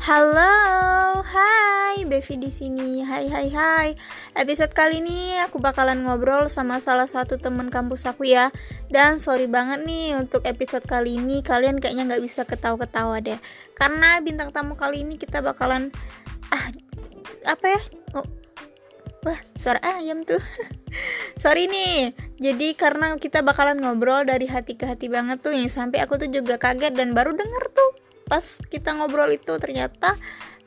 Halo, hai Bevi di sini. Hai hai hai. Episode kali ini aku bakalan ngobrol sama salah satu temen kampus aku ya. Dan sorry banget nih untuk episode kali ini kalian kayaknya nggak bisa ketawa-ketawa deh. Karena bintang tamu kali ini kita bakalan ah apa ya? Oh, wah suara ayam tuh. sorry nih. Jadi karena kita bakalan ngobrol dari hati ke hati banget tuh yang sampai aku tuh juga kaget dan baru denger tuh pas kita ngobrol itu ternyata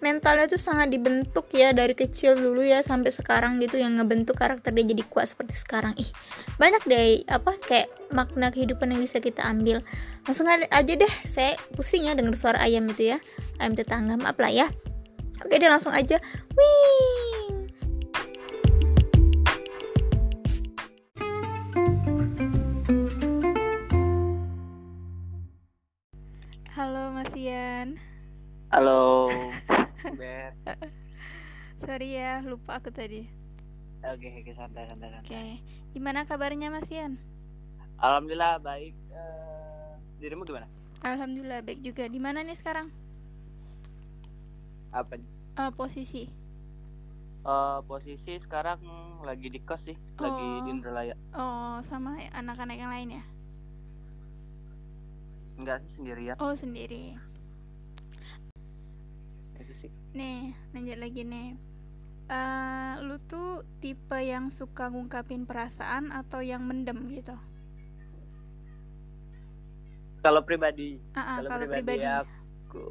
mentalnya tuh sangat dibentuk ya dari kecil dulu ya sampai sekarang gitu yang ngebentuk karakter dia jadi kuat seperti sekarang. Ih banyak deh apa kayak makna kehidupan yang bisa kita ambil. Langsung aja deh saya pusing ya denger suara ayam itu ya ayam tetangga maaf lah ya. Oke deh langsung aja. Wih Halo Mas Ian. Halo. Bet. Sorry ya, lupa aku tadi. Oke, oke, santai, santai, santai. Oke. Gimana kabarnya Mas Ian? Alhamdulillah baik. Eh, dirimu gimana? Alhamdulillah baik juga. Di mana nih sekarang? Apa? Eh, posisi. Eh, posisi sekarang lagi di kos sih, lagi di Oh. Indralaya. Oh, sama anak-anak yang lain ya? Enggak sih sendirian. Oh, sendiri. Nih, lanjut lagi nih. Eh, lu tuh tipe yang suka ngungkapin perasaan atau yang mendem gitu? Kalau pribadi, Ah, ah, kalau pribadi, pribadi. aku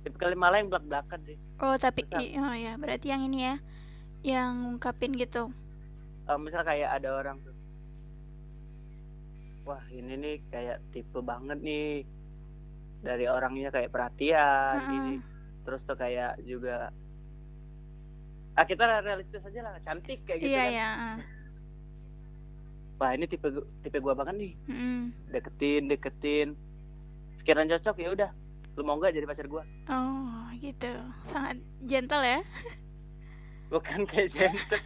tipe kali malah yang belak-belakan sih. Oh, tapi Misal, oh ya, berarti yang ini ya, yang ngungkapin gitu. eh, misal kayak ada orang tuh, wah ini nih kayak tipe banget nih dari orangnya kayak perhatian gini. Heeh. Terus tuh kayak juga ah kita realistis aja lah cantik kayak gitu Iya, kan ya. ah. wah ini tipe tipe gua banget nih Mm. deketin deketin sekiranya cocok ya udah lu mau nggak jadi pacar gua Oh, gitu. Sangat gentle ya. bukan kayak gentle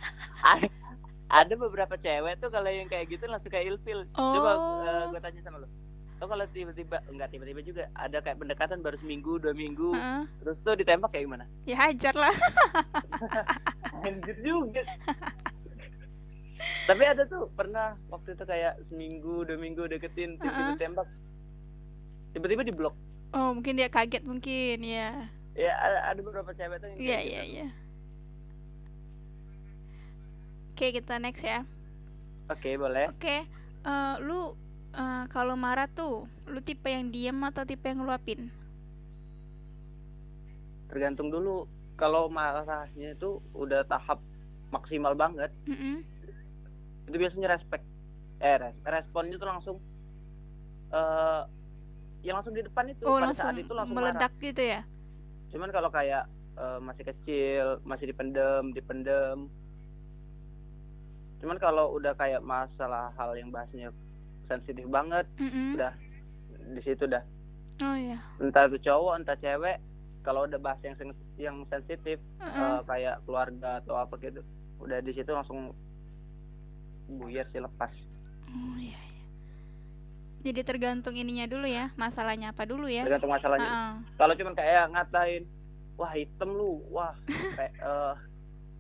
ada, beberapa cewek tuh kalau yang kayak gitu langsung kayak ilfil coba eh, Oh. gua tanya sama lu lo kalau tiba-tiba enggak tiba-tiba juga ada kayak pendekatan baru seminggu dua minggu Heeh. terus tuh ditembak kayak gimana Ya hajar lah. anjir juga tapi ada tuh pernah waktu itu kayak seminggu dua minggu deketin tiba-tiba Heeh. tembak tiba-tiba di blok Oh, mungkin dia kaget mungkin ya. ya ada, ada beberapa cewek tuh yang Iya, kayak iya, gitu iya. Oke, kita next ya. oke boleh Oke, eh, lu eh, kalau marah tuh, lu tipe yang diem atau tipe yang ngeluapin? tergantung dulu kalau marahnya itu udah tahap maksimal banget Mm-mm. itu biasanya respect eh res responnya tuh langsung eh yang langsung di depan itu Oh, pada langsung saat itu langsung marah meledak gitu ya? cuman kalau kayak masih kecil masih dipendem dipendem cuman kalau udah kayak masalah hal yang bahasnya sensitif banget Mm-mm. udah di situ dah Oh ya. entah itu cowok entah cewek kalau udah bahas yang sens- yang sensitif Heeh. eh, kayak keluarga atau apa gitu udah di situ langsung buyar sih lepas Oh iya. iya. Jadi tergantung ininya dulu ya, masalahnya apa dulu ya? tergantung masalahnya Heeh. kalau cuman kayak ngatain wah hitam lu wah kayak eh,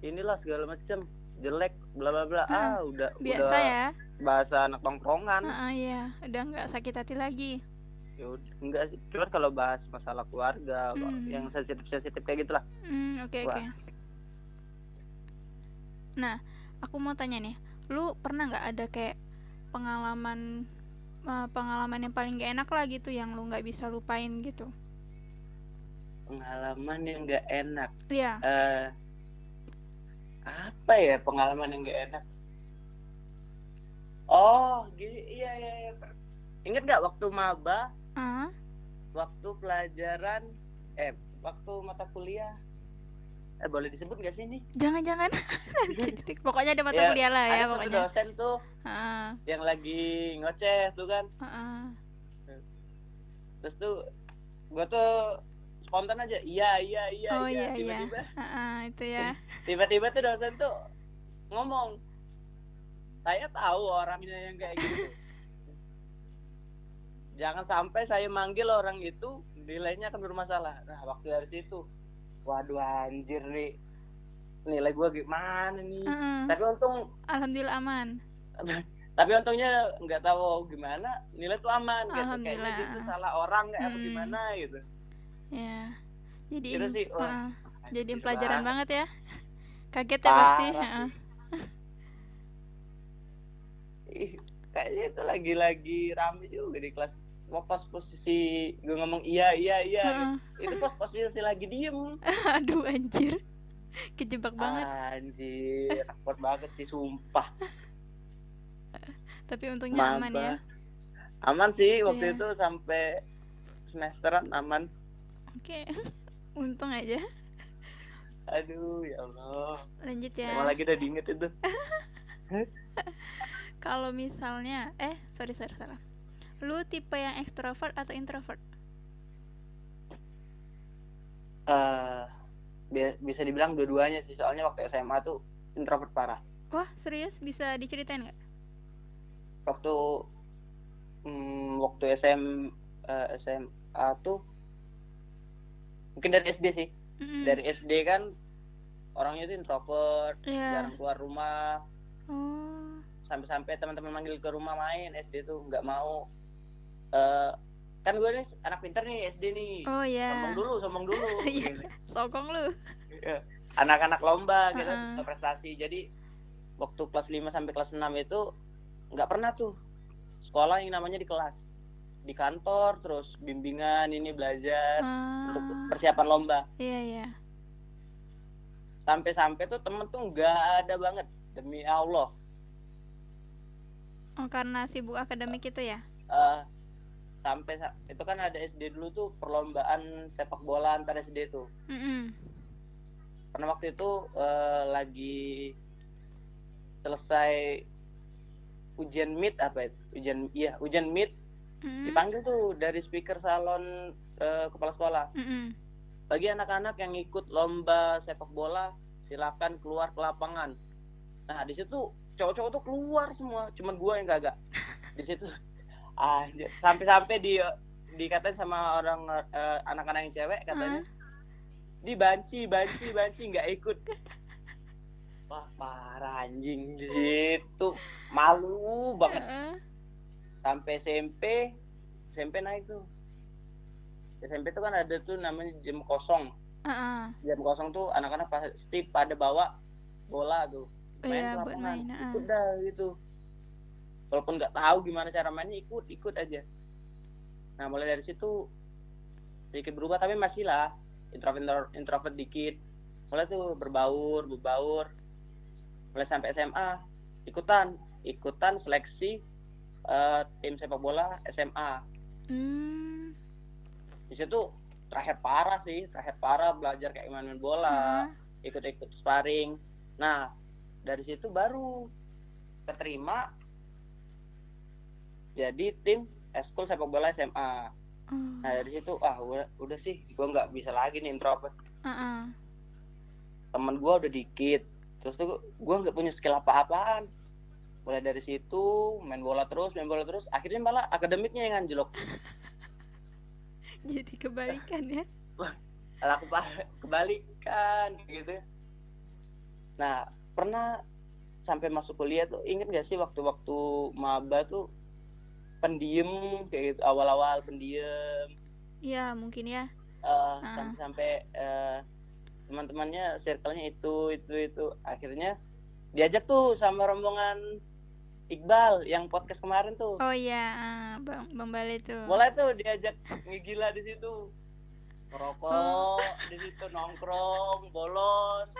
inilah segala macem jelek bla bla bla Heeh. ah udah Biasa udah ya. bahasa anak tongkrongan Heeh, iya, udah nggak sakit hati lagi. ya udah, enggak sih cuman kalau bahas masalah keluarga Hmm. yang sensitif sensitif kayak gitulah Hmm, oke Wah. oke. Nah, aku mau tanya nih, lu pernah nggak ada kayak pengalaman eh, pengalaman yang paling gak enak lah gitu yang lu nggak bisa lupain gitu? pengalaman yang enggak enak Iya. eh apa ya pengalaman yang enggak enak oh gini iya iya, iya. ingat nggak waktu maba Ah, waktu pelajaran eh waktu mata kuliah eh boleh disebut nggak sih ini jangan-jangan. Pokoknya ada mata Ya, kuliah lah ya ada satu pokoknya. dosen tuh Heeh, yang lagi ngoceh tuh kan heeh. terus tuh gua tuh spontan aja iya iya iya Oh iya. iya iya. tiba-tiba Heeh, itu ya. tiba-tiba tuh dosen tuh ngomong saya tahu orangnya yang kayak gitu. Jangan sampai saya manggil orang itu nilainya akan bermasalah. Nah waktu dari situ waduh anjir nih. Nilai gue gimana nih? Mm-mm. tapi untung alhamdulillah aman. Tapi untungnya nggak tahu gimana nilai tuh aman. Gitu kayaknya gitu salah orang kayak apa Hmm. gimana gitu ya jadi Itu sih, wah, Heeh. jadi pelajaran banget. banget ya. Kaget ya pasti Heeh. Ih, kayaknya itu lagi-lagi rame juga di kelas. Wah, pas posisi gue ngomong iya iya iya Heeh. itu pas posisi lagi diem. Aduh anjir. Kejebak banget. Anjir akut banget sih sumpah. Tapi untungnya aman ya. Aman sih waktu Iya. itu sampai semesteran aman oke untung aja. Aduh ya Allah. Lanjut emang ya lagi udah diinget itu? Kalau misalnya eh sorry sorry salah lu tipe yang extrovert atau introvert? Eh bi- bisa dibilang dua-duanya sih. Soalnya waktu SMA tuh introvert parah. Wah serius? Bisa diceritain nggak? Waktu hmm, waktu SM eh, SMA tuh mungkin dari SD sih Mm-mm. dari SD kan orangnya tuh introvert Iya. jarang keluar rumah oh sampai-sampai teman-teman manggil ke rumah main SD tuh nggak mau Eh kan gue nih anak pinter nih SD nih oh ya sombong dulu sombong dulu Iya. gitu. sokong lu Iya. anak-anak lomba gitu suka prestasi jadi waktu kelas 5 sampai kelas 6 itu nggak pernah tuh sekolah yang namanya di kelas di kantor terus bimbingan ini belajar untuk ah persiapan lomba. Iya iya. Sampai-sampai tuh temen tuh nggak ada banget demi Allah. Oh karena sibuk akademik itu ya? Eh, sampai sa- itu kan ada SD dulu tuh perlombaan sepak bola antar SD tuh. Mm-mm. karena waktu itu eh, lagi selesai ujian mid apa itu? Ujian iya ujian mid Mm-mm. dipanggil tuh dari speaker salon eh, kepala sekolah. Mm-mm. bagi anak-anak yang ikut lomba sepak bola silakan keluar ke lapangan. Nah di situ cowok-cowok tuh keluar semua cuman gua yang kagak. Di situ anjir sampai-sampai di dikatain sama orang eh, anak-anak yang cewek katanya. Di banci banci banci nggak ikut. Wah parah anjing di situ. Malu banget. Heeh. Sampai SMP SMP naik tuh. SMP tuh kan ada tuh namanya jam kosong. Heeh. jam kosong tuh anak-anak pasti pada bawa bola tuh. Main Iya, buat lapangan. main, heeh. ikut dah gitu. Walaupun nggak tahu gimana cara mainnya ikut ikut aja. Nah mulai dari situ sedikit berubah tapi masih lah. Introvert introvert dikit. Mulai tuh berbaur berbaur. Mulai sampai SMA ikutan. Ikutan seleksi eh, tim sepak bola SMA Hmm. di situ terakhir parah sih terakhir parah belajar kayak gimana main bola Heeh. ikut-ikut sparring nah dari situ baru keterima jadi tim eskul sepak bola SMA Oh. nah dari situ ah udah, udah sih gua nggak bisa lagi nih introvert Heeh. temen gua udah dikit terus tuh gua nggak punya skill apa-apaan mulai dari situ main bola terus main bola terus akhirnya malah akademiknya yang anjlok Jadi kebalikan ya. Aku kebalikan gitu nah pernah sampai masuk kuliah tuh inget gak sih waktu-waktu maba tuh pendiem kayak gitu awal-awal pendiem Iya, mungkin ya. eh, Ah. sampai-sampai eh, teman-temannya circle-nya itu itu itu akhirnya diajak tuh sama rombongan Iqbal yang podcast kemarin tuh Oh iya, ah, Bang Bang Bale itu. mulai tuh diajak ngegila di situ ngerokok Oh. di situ nongkrong bolos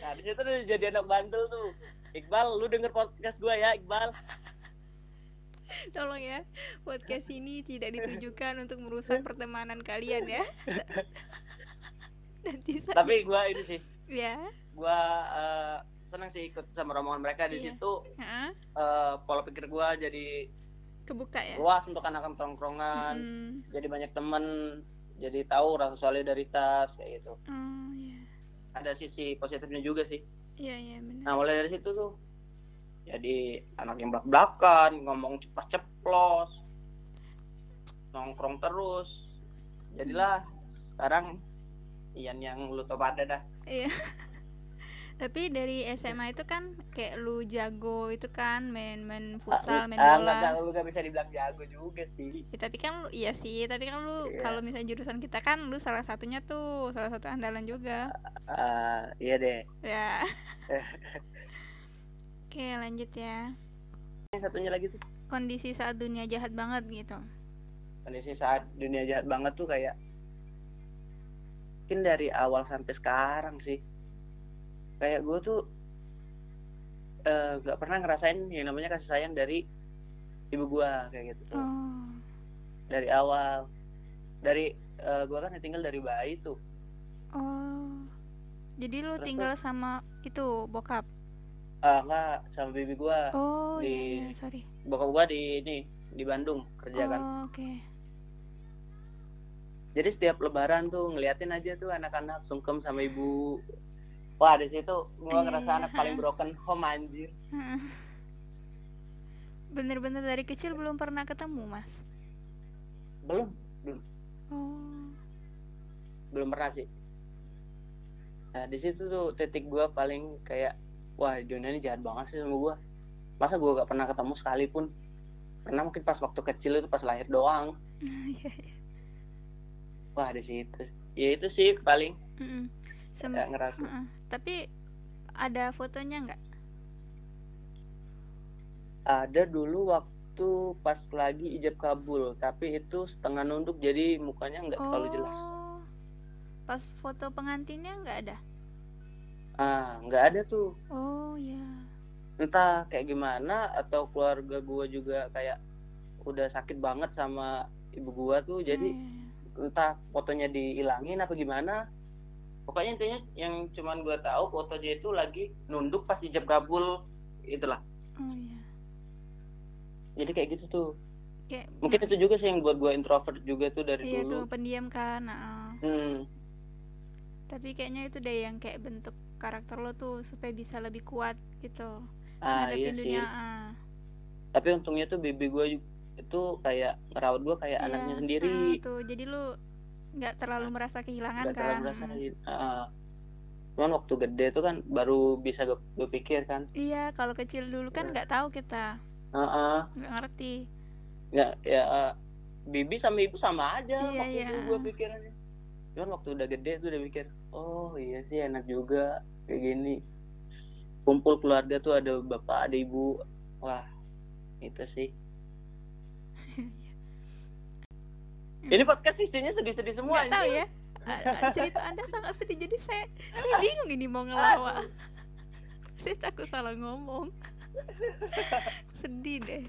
nah di situ tuh jadi anak bandel tuh Iqbal lu denger podcast gua ya Iqbal Tolong ya, podcast ini tidak ditujukan untuk merusak pertemanan kalian ya. Nanti saya tapi gua ini sih ya. gua eh, senang sih ikut sama rombongan mereka di Iya. situ eh, pola pikir gua jadi kebuka ya. luas untuk anak-anak tongkrongan Mm. jadi banyak temen jadi tahu rasa solidaritas kayak gitu Oh iya. ada sisi positifnya juga sih Iya, iya benar. Nah mulai dari situ tuh jadi anak yang belak belakan ngomong cepat ceplos nongkrong terus jadilah sekarang Ian yang lu tau pada dah Iya. Tapi dari SMA itu kan kayak lu jago itu kan main-main futsal, main ah, bola. nggak lu gak bisa dibilang jago juga sih Ya, tapi kan lu iya sih, tapi kan lu Iya. kalau misalnya jurusan kita kan lu salah satunya tuh, salah satu andalan juga. Ah, iya deh Ya. Oke, lanjut ya. yang satunya lagi tuh Kondisi saat dunia jahat banget gitu. kondisi saat dunia jahat banget tuh kayak mungkin dari awal sampai sekarang sih kayak gue tuh eh, nggak pernah ngerasain yang namanya kasih sayang dari ibu gue kayak gitu tuh Oh. dari awal dari eh, gue kan tinggal dari bayi tuh Oh. Jadi lu Terus tinggal sama itu bokap. ah nggak sama bibi gue Oh, Di- iya, iya, sorry. bokap gue di ini di Bandung kerja kan Oh, oke. jadi setiap lebaran tuh ngeliatin aja tuh anak-anak sungkem sama ibu wah di situ gue Iya, ngerasa anak paling broken home anjir Heeh. Bener-bener dari kecil belum pernah ketemu, Mas. belum Oh. belum pernah sih nah di situ tuh titik gue paling kayak wah dunia ini jahat banget sih sama gue masa gue gak pernah ketemu sekalipun pernah mungkin pas waktu kecil itu pas lahir doang Iya, iya. wah di situ ya itu sih paling Mm-mm. Sem- kayak ngerasa Heeh. Tapi ada fotonya nggak? ada dulu waktu pas lagi ijab kabul tapi itu setengah nunduk jadi mukanya nggak terlalu jelas Oh. Pas foto pengantinnya nggak ada? ah nggak ada tuh Oh, ya. entah kayak gimana atau keluarga gue juga kayak udah sakit banget sama ibu gua tuh jadi Hmm. entah fotonya dihilangin apa gimana pokoknya intinya yang cuman gua tahu foto dia itu lagi nunduk pas ijab kabul itulah Oh, iya. jadi kayak gitu tuh Kayak mungkin itu juga sih yang buat gua introvert juga tuh dari Iya dulu tuh pendiam kan. Nah, hmm, tapi kayaknya itu deh yang kayak bentuk karakter lo tuh supaya bisa lebih kuat gitu. ah iya sih dunia. ah. tapi untungnya tuh bibi gua ju- itu kayak ngerawat gua kayak Iya, anaknya ah, sendiri tuh. Jadi lu nggak terlalu merasa kehilangan nggak terlalu kan? ngerasain ah. cuman waktu gede tuh kan baru bisa gue berpikir kan Iya, kalau kecil dulu kan Iya. nggak tahu kita, ah ah. nggak ngerti. nggak ya eh, bibi sama ibu sama aja Iya, waktu itu iya. gue pikirannya cuman waktu udah gede tuh udah mikir oh iya sih enak juga kayak gini kumpul keluarga tuh ada bapak ada ibu wah itu sih ini podcast isinya sedih-sedih semua Nggak tahu ya. Cerita Anda sangat sedih, jadi saya, saya bingung ini mau ngelawak. Saya takut salah ngomong. Sedih deh.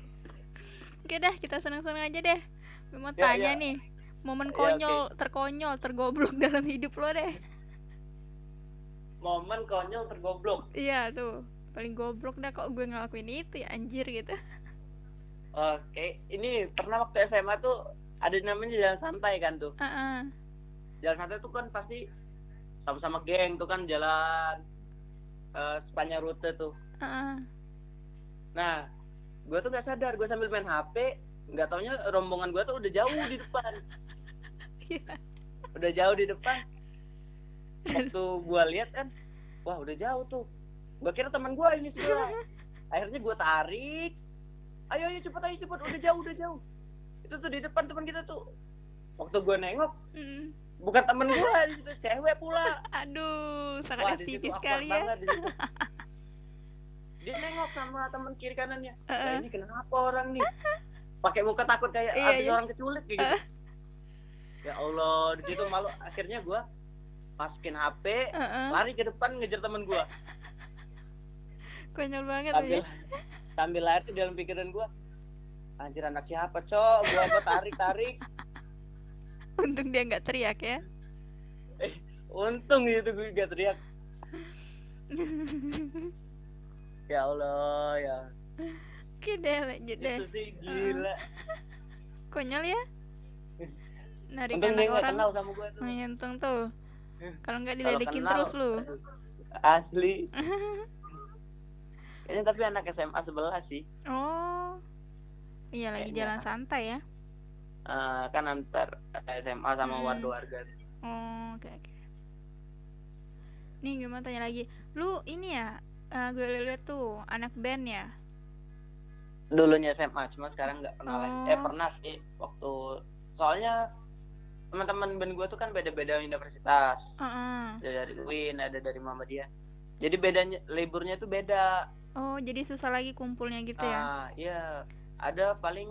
Oke dah, kita senang-senang aja deh. Gue mau Ya, tanya ya. nih, momen Ya, konyol, terkonyol, tergoblok dalam hidup lo deh. momen konyol tergoblok Iya tuh, paling goblok dah kok gue ngelakuin itu ya anjir gitu. oke ini pernah waktu SMA tuh ada namanya jalan santai kan tuh Heeh. jalan santai tuh kan pasti sama-sama geng tuh kan jalan eh, sepanjang rute tuh heeh. Nah, gue tuh gak sadar, gue sambil main HP, nggak taunya rombongan gue tuh udah jauh di depan, Iya. udah jauh di depan. Waktu gue lihat kan, wah udah jauh tuh. Gue kira teman gue ini sebelah. Akhirnya gue tarik, ayo ayo cepet ayo cepet, udah jauh udah jauh. Itu tuh di depan teman kita tuh. Waktu gue nengok, Mm. bukan temen gue di situ, cewek pula. Aduh, Wah sangat awkward sekali ya. banget. Dia nengok sama temen kiri kanannya. Heeh. Nah, ini kenapa orang nih? Pakai muka takut kayak Iya, habis iya. orang keculik kayak gitu. Ya Allah, di situ malu akhirnya gua masukin HP, Heeh. lari ke depan ngejar temen gua. Konyol banget Sambil ya. sambil lari di dalam pikiran gua. Anjir anak siapa, Cok? Gua apa tarik-tarik. Untung dia nggak teriak ya. Untung gitu gue gak teriak. Ya Allah, ya. Oke deh, lanjut deh. Itu sih gila. Konyol ya. Narik Untung anak orang. kenal sama gua tuh. Oh, untung tuh. Kalau nggak diledekin kenal, terus lu. Asli. kayaknya tapi anak SMA sebelah sih Oh. Iya lagi Kayaknya. jalan santai ya. Eh, kan antar SMA sama Hmm. warga-warga Oh, oke oke. Nih gue mau tanya lagi. Lu ini ya, eh, gue lihat tuh anak band ya. dulunya SMA cuma sekarang nggak pernah lagi eh Oh. pernah sih waktu soalnya teman-teman band gue tuh kan beda-beda universitas Heeh. ada dari UIN ada dari Muhammadiyah jadi bedanya liburnya tuh beda Oh, jadi susah lagi kumpulnya gitu ya. ah iya ada paling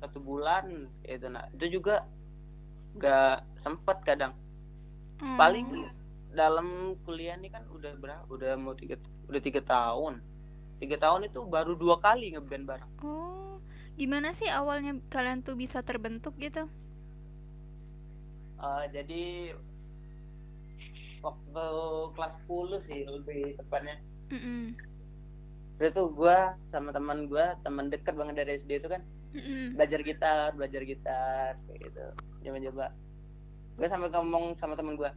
satu bulan itu nah itu juga nggak sempet kadang Oh. paling dalam kuliah nih kan udah berapa udah mau tiga udah tiga tahun tiga tahun itu baru dua kali ngeband bareng Oh, gimana sih awalnya kalian tuh bisa terbentuk gitu? Eh, jadi waktu kelas 10 sih lebih tepatnya Mm-mm. Itu gua sama teman gua teman dekat banget dari SD itu kan belajar gitar belajar gitar kayak gitu. Coba-coba. Gue sampai ngomong sama teman gua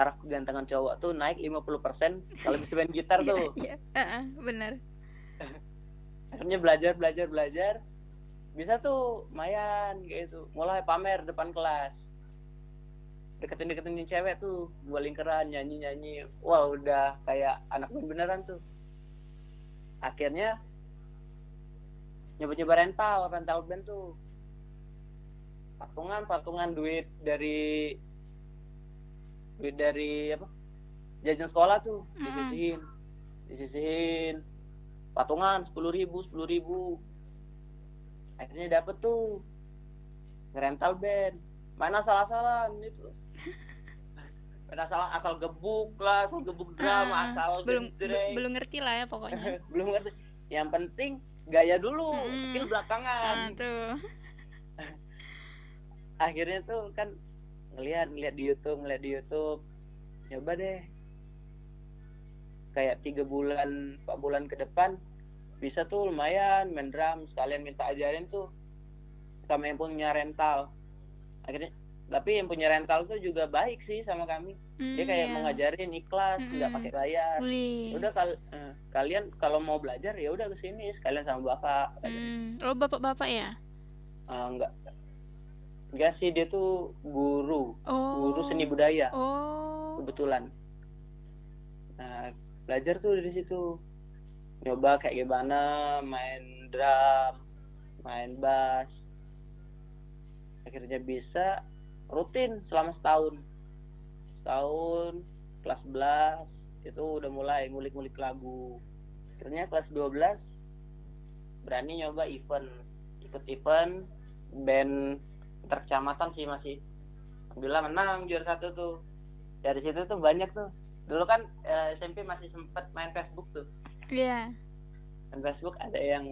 taraf kegantengan cowok tuh naik 50% kalau bisa main gitar tuh. Iya, Heeh, bener. akhirnya belajar belajar belajar. Bisa tuh lumayan kayak gitu. Mulai pamer depan kelas. Deketin deketin cewek tuh gua lingkaran nyanyi nyanyi wah udah kayak anak band beneran tuh akhirnya nyoba nyoba rental rental band tuh. Patungan patungan duit dari duit dari apa? Jajan sekolah tuh Mm-mm. disisihin disisihin. Patungan sepuluh ribu sepuluh ribu. Akhirnya dapet tuh ngerental band. Mana salah-salah itu main asal asal gebuk lah asal gebuk drum Ah, asal belum genjreng. belum ngerti lah ya pokoknya. belum ngerti yang penting gaya dulu Mm-mm. skill belakangan tuh. akhirnya tuh kan ngeliat ngeliat di YouTube ngeliat di YouTube coba deh kayak tiga bulan empat bulan ke depan bisa tuh lumayan main drum sekalian minta ajarin tuh sama yang punya rental akhirnya tapi yang punya rental tuh juga baik sih sama kami dia Hmm, kayak iya. mau ngajarin ikhlas nggak Mm-mm. pakai bayar Wih. udah kal eh, kalian kalau mau belajar ya udah ke sini sekalian sama bapak Hmm, lo bapak-bapak ya? Ah, enggak enggak sih dia tuh guru Oh. guru seni budaya Oh. kebetulan nah belajar tuh dari situ nyoba kayak gimana main drum main bass akhirnya bisa rutin selama setahun. Setahun kelas 11 itu udah mulai ngulik-ngulik lagu. Akhirnya kelas 12 berani nyoba event. Ikut event band antar kecamatan sih masih. Alhamdulillah menang juara satu tuh. Dari situ tuh banyak tuh. Dulu kan eh, SMP masih sempet main Facebook tuh. Iya. main Facebook ada yang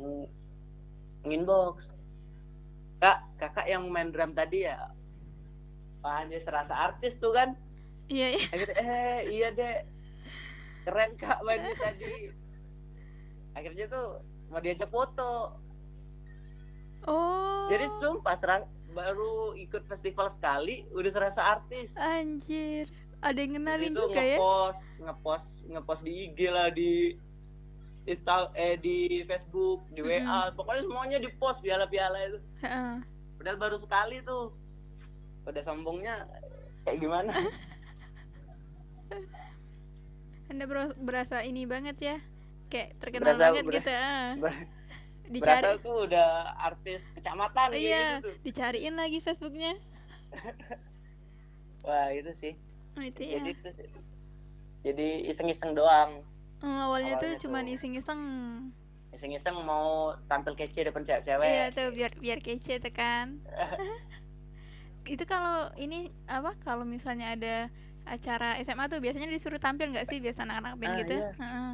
nginbox. Kak kakak yang main drum tadi ya Wah, dia serasa artis tuh kan Iya, iya. akhirnya eh iya deh keren kak mainnya tadi akhirnya tuh mau diajak foto Oh. jadi sumpah sera- baru ikut festival sekali udah serasa artis Anjir. Ada yang kenalin juga ya? ngepost ngepost ngepost di IG lah di Insta eh di Facebook di WA pokoknya semuanya di post piala-piala itu Heeh. padahal baru sekali tuh udah sombongnya kayak gimana Anda berasa ini banget ya. Kayak terkenal Berasa- banget berasa- gitu. ah. Ber- Dicari. berasa tuh udah artis kecamatan kayak Iya, gitu dicariin lagi Facebooknya. wah itu sih Oh, itu ya. jadi itu jadi iseng-iseng doang Oh, awalnya, tuh awalnya cuman iseng-iseng. iseng-iseng mau tampil kece depan cewek-cewek Iya tuh biar biar kece tuh kan. Itu kalau ini apa kalau misalnya ada acara SMA tuh biasanya disuruh tampil nggak sih biasa anak-anak band Ah, gitu? iya. Heeh.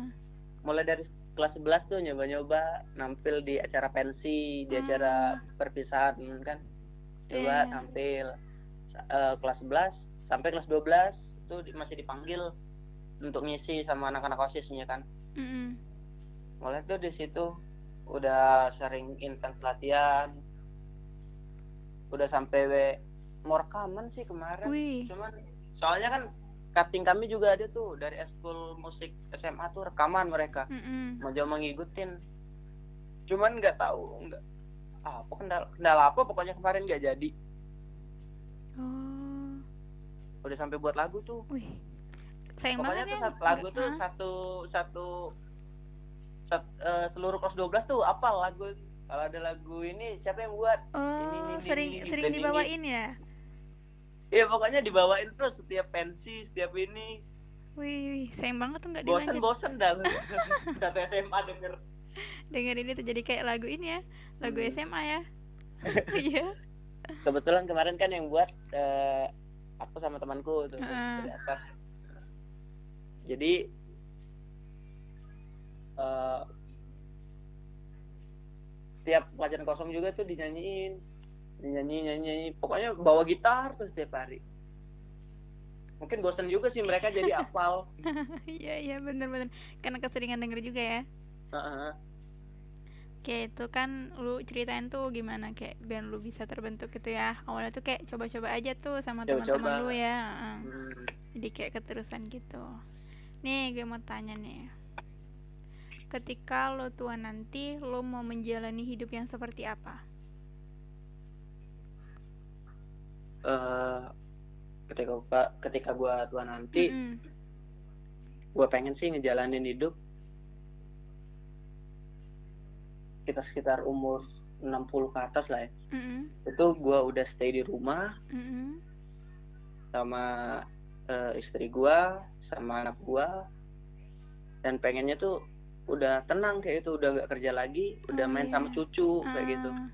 mulai dari kelas 11 tuh nyoba-nyoba nampil di acara pensi, di Hmm. acara perpisahan kan. Coba Iya. tampil eh, kelas 11 sampai kelas 12 tuh di- masih dipanggil untuk ngisi sama anak-anak OSISnya kan. Mm-mm. Mulai tuh di situ udah sering intens latihan. Udah sampai mau rekaman sih kemarin. Wih. Cuman soalnya kan cutting kami juga ada tuh dari eskul musik SMA tuh rekaman mereka Mm-mm. mau coba ngikutin cuman nggak tahu nggak apa kendala, kendala apa pokoknya kemarin nggak jadi oh udah sampai buat lagu tuh wih sayang pokoknya tuh ya satu lagu tuh ah. satu satu sat- eh, seluruh kelas 12 tuh apa lagu kalau ada lagu ini siapa yang buat oh ini, ini, sering ini, sering dan ini. dibawain ya Iya pokoknya dibawain terus setiap pensi setiap ini. Wih, wih sayang banget tuh nggak bosen dilanjut. bosen dah. Satu SMA denger. Denger ini tuh jadi kayak lagu ini ya lagu Hmm. SMA ya. Iya. Kebetulan kemarin kan yang buat eh, aku sama temanku tuh Heeh. dari asar jadi eh, tiap pelajaran kosong juga tuh dinyanyiin dinyanyi nyanyi pokoknya bawa gitar terus setiap hari. Mungkin bosan juga sih mereka jadi apal iya iya bener-bener karena keseringan denger juga ya. Heeh. kayak itu kan lu ceritain tuh gimana kayak band lu bisa terbentuk gitu ya. Awalnya tuh kayak coba-coba aja tuh sama teman-teman lu ya. Hmm. jadi kayak keterusan gitu. Nih gue mau tanya nih. Ketika lo tua nanti lo mau menjalani hidup yang seperti apa Eh, ketika gua- ketika gua tua nanti Mm-mm. gue pengen sih ngejalanin hidup sekitar sekitar umur 60 ke atas lah ya Mm-mm. itu gue udah stay di rumah Mm-mm. sama eh, istri gue sama anak gue dan pengennya tuh udah tenang kayak itu udah nggak kerja lagi udah Oh, main iya. sama cucu kayak gitu Ah,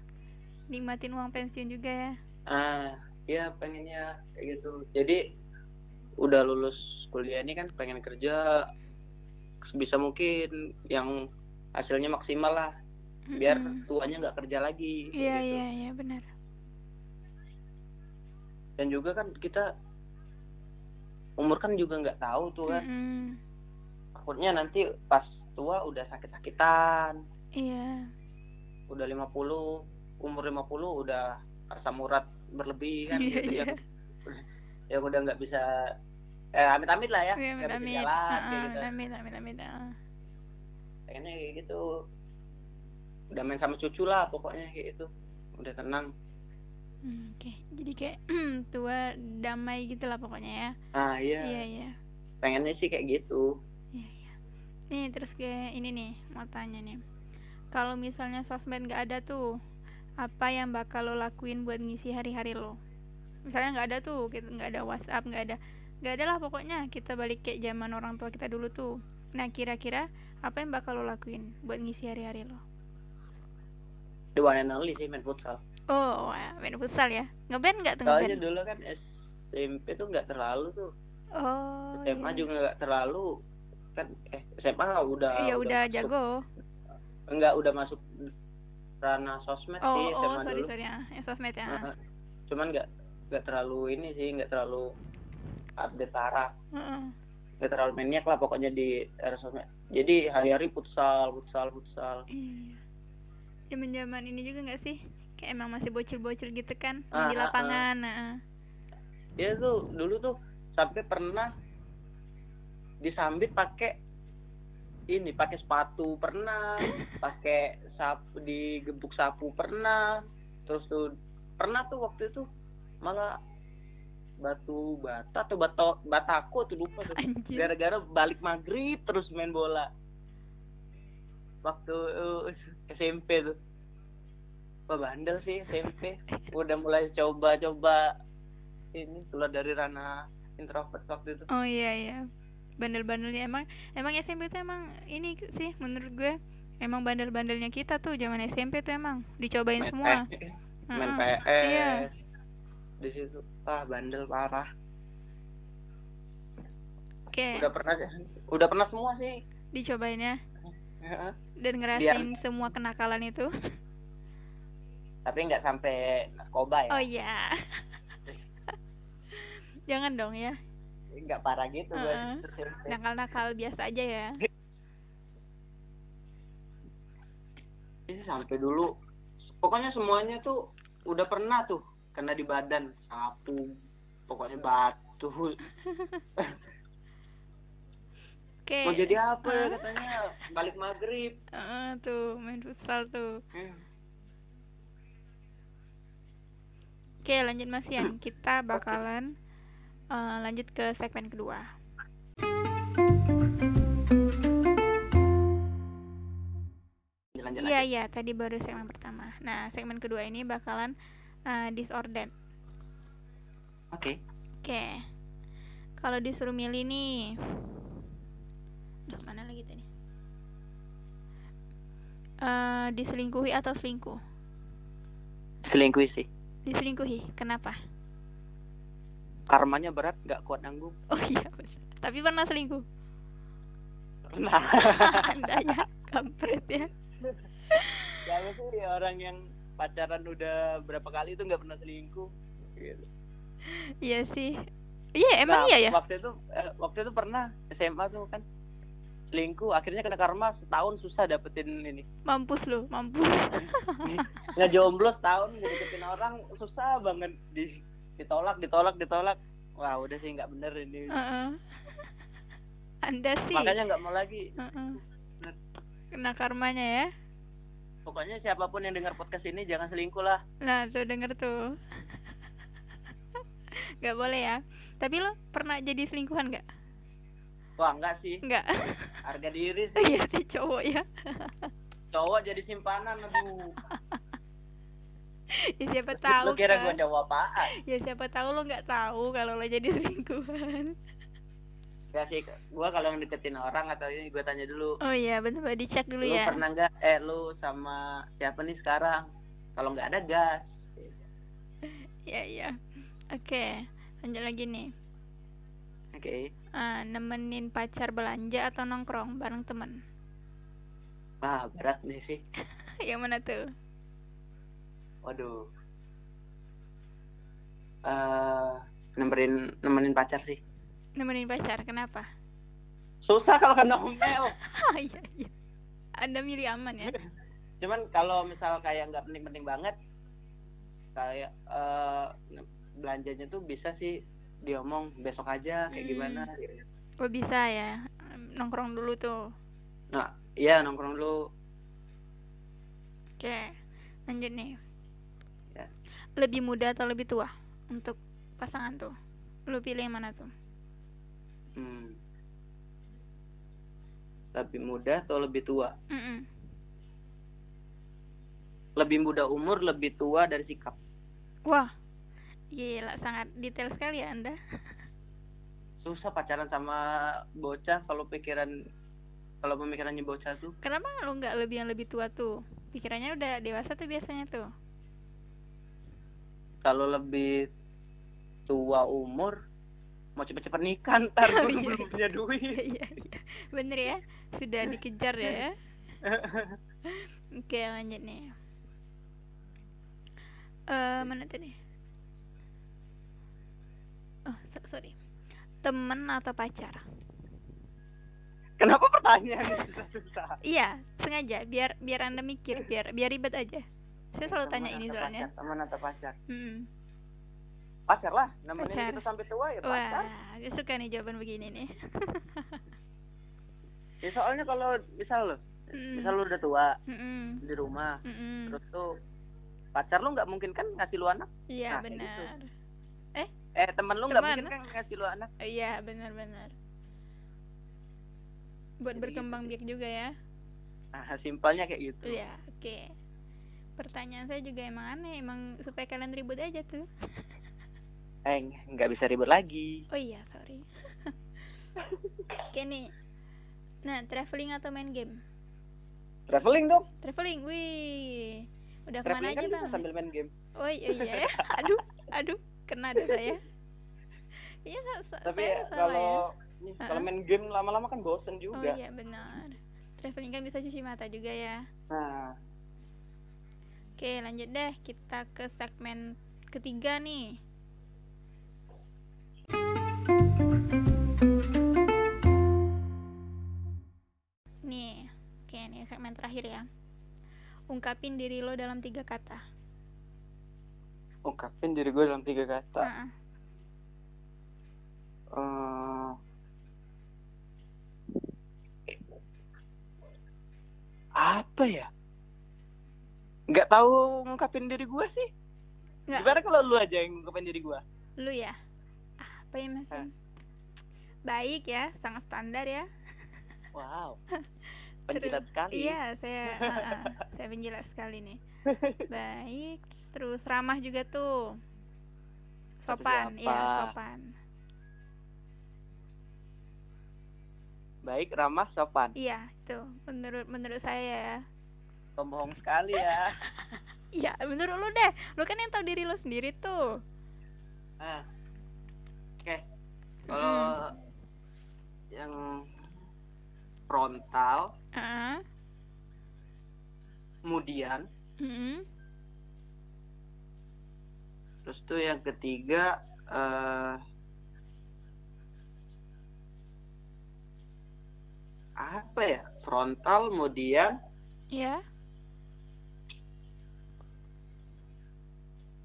nikmatin uang pensiun juga ya ah ya pengennya kayak gitu jadi udah lulus kuliah ini kan pengen kerja sebisa mungkin yang hasilnya maksimal lah biar Mm-mm. tuanya nggak kerja lagi iya gitu. iya iya benar dan juga kan kita umur kan juga nggak tahu tuh kan Mm-mm. takutnya nanti pas tua udah sakit-sakitan iya udah 50 umur 50 udah asam urat berlebih kan Iya, gitu iya. yang yang udah nggak bisa eh amit-amit lah ya Iya, nggak bisa amit-amit. jalan kayak Ah, gitu amit amit amit ah. pengennya kayak gitu udah main sama cucu lah pokoknya kayak gitu udah tenang Hmm, oke jadi kayak tua damai gitu lah pokoknya ya ah iya iya iya pengennya sih kayak gitu Iya, iya. Nih, terus kayak ini nih, mau tanya nih. Kalau misalnya sosmed nggak ada tuh, apa yang bakal lo lakuin buat ngisi hari-hari lo? Misalnya nggak ada tuh, kita nggak ada WhatsApp, nggak ada, nggak ada lah pokoknya. Kita balik kayak zaman orang tua kita dulu tuh. Nah, kira-kira apa yang bakal lo lakuin buat ngisi hari-hari lo? the one and only sih main futsal Oh, main futsal ya? Ngeband nggak tuh soalnya dulu kan SMP tuh nggak terlalu tuh Oh, SMA iya. juga nggak terlalu kan eh SMA udah Iya udah masuk- jago. enggak udah masuk ranah sosmed Oh, sih oh, SMA sorry dulu sorry ya, ya sosmed ya. Heeh. cuman nggak nggak terlalu ini sih nggak terlalu update parah Heeh. nggak terlalu maniak lah pokoknya di era sosmed jadi hari-hari futsal futsal futsal Iya. Zaman zaman ini juga nggak sih? Kayak emang masih bocil-bocil gitu kan Ah, di ah, lapangan. Nah, dia tuh dulu tuh sampai pernah disambit pakai ini pakai sepatu pernah pakai sapu digebuk sapu pernah terus tuh pernah tuh waktu itu malah batu bata atau bata bataku tuh lupa gara-gara balik maghrib terus main bola. Waktu uh, SMP tuh. Wah bandel sih SMP udah mulai coba-coba ini keluar dari ranah introvert waktu itu. Oh iya iya. Bandel-bandelnya emang emang SMP tuh emang ini sih menurut gue emang bandel-bandelnya kita tuh zaman SMP tuh emang dicobain main, semua. P- main Heeh. PS Iya. di situ ah bandel parah Oke, udah pernah udah pernah semua sih dicobain ya dan ngerasain semua kenakalan itu. tapi nggak sampai narkoba ya Oh iya. Jangan dong ya. Nggak parah gitu gue Heeh. SMP. Nakal-nakal biasa aja ya. Ini sampai dulu pokoknya semuanya tuh udah pernah tuh kena di badan sapu pokoknya bat Tuh, Oke. mau jadi apa ya Hah? katanya? Balik maghrib. Heeh, tuh main futsal tuh. Hmm. Oke, lanjut Mas Ian. Kita bakalan eh, lanjut ke segmen kedua. Iya, iya, tadi baru segmen pertama. Nah, segmen kedua ini bakalan eh, disordered. Oke. Oke. Kalau disuruh milih nih. Duh, mana lagi tadi? Eh, diselingkuhi atau selingkuh? Selingkuh sih. Diselingkuhi. Kenapa? Karmanya berat, nggak kuat nanggung. Oh iya. Tapi pernah selingkuh. Nah, Anda ya, kampret ya. siapa sih orang yang pacaran udah berapa kali itu nggak pernah selingkuh? Gitu. Iya sih. Iya, emang Nah, iya ya? Waktu itu, eh, waktu itu pernah SMA tuh kan selingkuh. Akhirnya kena karma setahun susah dapetin ini. Mampus lu, mampus. Nggak jomblo setahun deketin orang susah banget di ditolak, ditolak, ditolak. Wah udah sih nggak bener ini. Heeh. Anda sih. Makanya nggak mau lagi. Heeh. Kena karmanya ya. Pokoknya siapa pun yang dengar podcast ini jangan selingkuh lah. Nah, tuh denger tuh. Gak boleh ya. Tapi lo pernah jadi selingkuhan gak? Wah enggak sih. Enggak. Harga diri sih. Iya sih cowok ya. Cowok jadi simpanan aduh. Ya siapa tahu Lu kira kan. gua cowok apaan? Ya siapa tahu lo nggak tahu kalau lo jadi selingkuhan. Enggak sih. Gua kalau deketin orang atau ini gua tanya dulu. Oh iya, bener dicek dulu lu ya. pernah nggak eh lu sama siapa nih sekarang kalau nggak ada gas Iya iya. Oke, lanjut lagi nih. oke Ah, nemenin pacar belanja atau nongkrong bareng temen? wah berat nih sih Yang mana tuh? Waduh eh nemenin nemenin pacar sih Nemenin pacar, kenapa? susah kalau kena omel Ah, iya iya. Anda milih aman ya? cuman kalau misal kayak nggak penting-penting banget kayak eh belanjanya tuh bisa sih diomong besok aja kayak Hmm. gimana Oh bisa ya. Nongkrong dulu tuh. nah iya nongkrong dulu Oke, lanjut nih. Lebih muda atau lebih tua untuk pasangan tuh? Lu pilih yang mana tuh? hmm. lebih muda atau lebih tua Mm-mm. lebih muda umur lebih tua dari sikap Wah, gila sangat detail sekali ya Anda. susah pacaran sama bocah kalau pikiran kalau pemikirannya bocah tuh Kenapa lu nggak lebih yang lebih tua tuh? Pikirannya udah dewasa tuh biasanya tuh. Kalau lebih tua umur mau cepet-cepet nikah ntar Oh, iya, belum iya. punya duit Iya iya, bener ya. Sudah dikejar ya. Oke lanjut nih. Eh mana tadi? Oh so- sorry. Temen atau pacar? kenapa pertanyaannya susah-susah Iya, sengaja biar biar anda mikir biar biar ribet aja. Saya selalu Teman tanya ini soalnya. pacar, teman atau pacar Hmm. pacar lah nemenin Pacar. kita sampai tua ya pacar Wah, suka nih jawaban begini nih. ya soalnya kalau misal lo Mm, misal lu udah tua mm-mm, di rumah mm-mm. terus tuh pacar lu nggak mungkin kan ngasih lu anak Iya Nah, kayak gitu. benar. eh temen lu nggak Teman. mungkin kan ngasih lu anak Iya benar-benar. Buat Jadi berkembang gitu biak juga ya. nah simpelnya kayak gitu Iya, oke. Pertanyaan saya juga emang aneh, emang supaya kalian ribut aja tuh. eh nggak bisa ribut lagi Oh iya, sorry. oke nih. Nah, traveling atau main game? traveling dong Traveling, wih. Udah ke mana traveling aja kan bisa bang? sambil main game Oh iya, iya ya. Aduh, aduh, kena deh saya. Iya, tapi saya ya, kalau ya. kalau main game lama-lama kan bosen Oh juga iya benar. Traveling kan bisa cuci mata juga ya. nah Oke, lanjut deh. Kita ke segmen ketiga nih. Nih, oke nih segmen terakhir ya. Ungkapin diri lo dalam tiga kata. ungkapin diri gue dalam tiga kata Heeh. Eh, apa ya nggak tahu ngungkapin diri gue sih Nggak. gimana kalau lu aja yang ngungkapin diri gue Lu ya? Apa ya Mas? Baik ya, sangat standar ya. wow penjilat sekali Iya, saya saya penjilat sekali nih. Baik, terus ramah juga tuh. Sopan, iya, sopan. baik ramah sopan Iya, itu menurut menurut saya ya. Pembohong sekali ya Iya, menurut lu deh. Lu kan yang tahu diri lu sendiri tuh. ah oke kalau yang frontal Heeh. kemudian Mm-mm. terus tuh yang ketiga eh apa ya frontal kemudian Ya,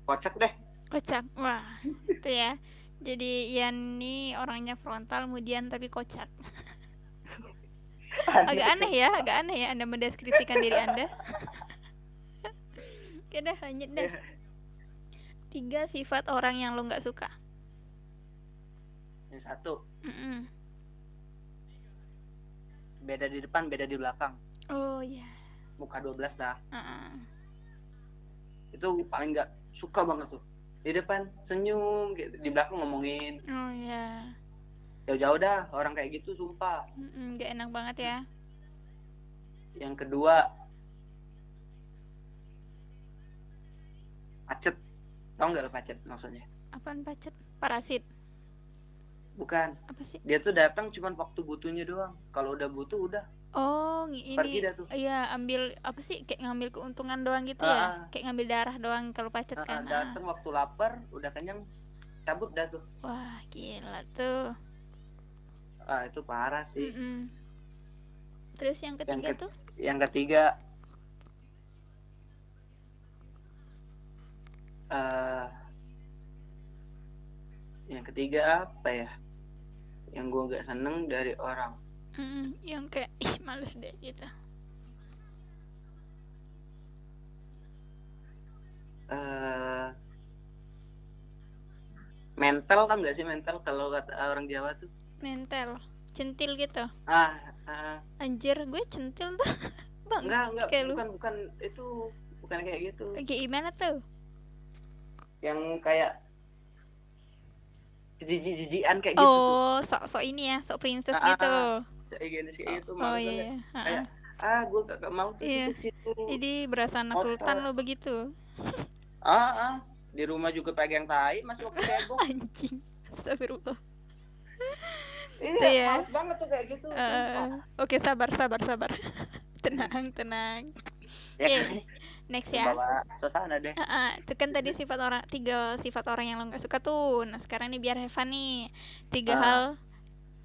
kocak deh kocak. Wah, itu ya. Jadi Ian nih orangnya frontal, kemudian tapi kocak. Agak aneh ya, agak aneh ya Anda mendeskripsikan diri Anda. Oke deh, lanjut deh. Tiga sifat orang yang lo nggak suka. yang satu Mm-mm. beda di depan beda di belakang Oh iya. muka 12 dah Heeh. Itu paling nggak suka banget tuh di depan senyum gitu di belakang ngomongin Oh iya. jauh-jauh dah orang kayak gitu sumpah Nggak enak banget ya. yang kedua pacet tau nggak lo pacet maksudnya Apaan pacet? Parasit. bukan Apa sih? dia tuh datang cuman waktu butuhnya doang kalau udah butuh udah Oh, ngi- pergi ini dah tuh Iya, ambil apa sih? Kayak ngambil keuntungan doang gitu Ah, ya? Kayak ngambil darah doang kalau pacet Ah, kan. Ah. datang waktu lapar udah kenyang cabut dah tuh Wah, gila tuh. ah itu parah sih Mm-mm. Terus yang ketiga ket- tuh? yang ketiga eh yang ketiga apa ya yang gua nggak seneng dari orang Mm-mm, yang kayak ih males deh gitu. eh mental kan nggak sih mental kalau kata orang Jawa tuh Mental, centil gitu. ah, ah Anjir, gue centil tuh. Bang, enggak enggak kayak lu. bukan bukan itu bukan kayak gitu Kayak gimana tuh? yang kayak jijik-jijikan kayak gitu tuh Oh, sok-sok ini ya, sok princess Ah, gitu. kayak gini sih itu Oh malu iya. iya. Ah, Kayak, ah gue gak mau tuh Iya. situ-situ Jadi berasa anak sultan lo begitu. ah ah di rumah juga pegang tai masih waktu cebong Anjing. Astagfirullah. iya ya. males banget tuh kayak gitu sumpah. Oke, sabar, sabar, sabar. tenang, tenang. ya Oke, kan Next ya. bawa suasana deh Ah, ah, itu kan tadi sifat orang tiga sifat orang yang lo nggak suka tuh. Nah sekarang nih biar Heva nih tiga Ah. hal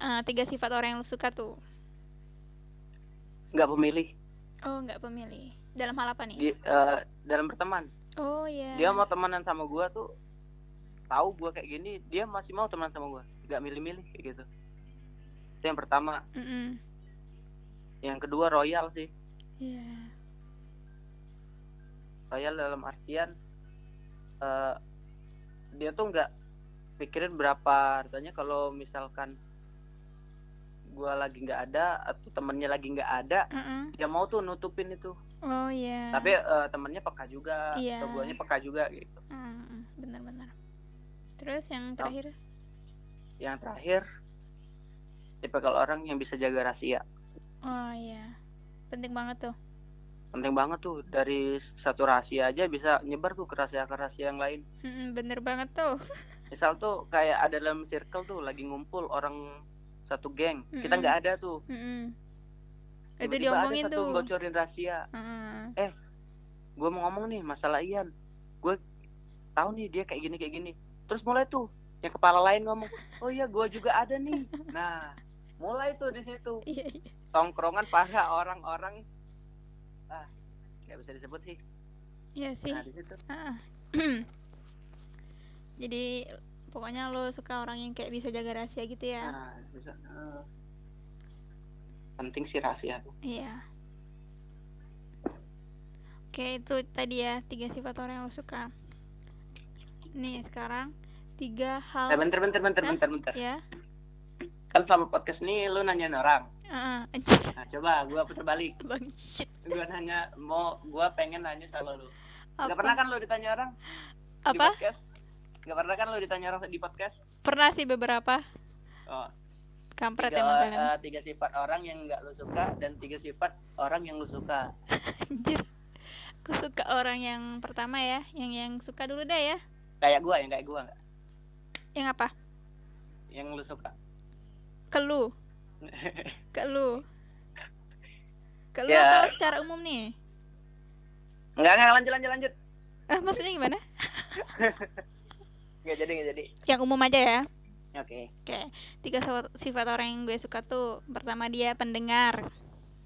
ah, tiga sifat orang yang lo suka tuh. nggak pemilih Oh nggak pemilih. Dalam hal apa nih? di, eh, dalam berteman Oh iya. dia mau temenan sama gue tuh tahu gue kayak gini dia masih mau temenan sama gue nggak milih-milih kayak gitu itu yang pertama Mm-mm. yang kedua royal sih Iya. royal dalam artian eh, dia tuh nggak pikirin berapa harganya kalau misalkan gua lagi nggak ada atau temennya lagi nggak ada Mm-mm. dia mau tuh nutupin itu Oh iya. tapi eh, temennya peka juga Iya. atau guanya peka juga gitu Mm, benar-benar. Terus yang terakhir? yang terakhir tipikal orang yang bisa jaga rahasia Oh iya. Penting banget tuh. penting banget tuh dari satu rahasia aja bisa nyebar tuh ke rahasia ke rahasia yang lain Mm-mm, bener banget tuh. misal tuh kayak ada dalam circle tuh lagi ngumpul orang satu geng kita Mm-mm. nggak ada tuh Mm-mm. Itu Tiba-tiba diomongin ada satu tuh. bocorin rahasia Mm-mm. gue mau ngomong nih masalah Ian gue tahu nih dia kayak gini kayak gini terus mulai tuh yang kepala lain ngomong oh iya gue juga ada nih nah mulai tuh di situ Iya, iya. tongkrongan para orang-orang ah nggak bisa disebut sih Iya sih. nah di situ Ah. Jadi pokoknya lo suka orang yang kayak bisa jaga rahasia gitu ya. Nah bisa eh. penting sih rahasia tuh. Iya. Oke itu tadi ya tiga sifat orang yang lo suka. Nih sekarang tiga hal eh, bentar bentar bentar Hah? bentar bentar. Ya kan selama podcast ini lu nanyain orang. Anjir nah coba gua putar balik. Gua nanya mau gua pengen nanya sama lu apa? Gak pernah kan lu ditanya orang? Di apa? podcast Gak pernah kan lu ditanya orang di podcast? Pernah sih beberapa. Oh. Kampret tiga, emang eh, tiga sifat orang yang nggak lu suka dan tiga sifat orang yang lu suka. Anjir. Aku suka orang yang pertama ya yang yang suka dulu deh ya. Kayak gua yang kayak gua nggak? Yang apa? Yang lu suka. Ke lu ke lu ke lu Ya. atau secara umum nih? Nggak nggak lanjut lanjut lanjut. Eh maksudnya gimana nggak jadi nggak jadi. Yang umum aja ya? Oke. Oke. Tiga sifat, sifat orang yang gue suka tuh pertama dia pendengar.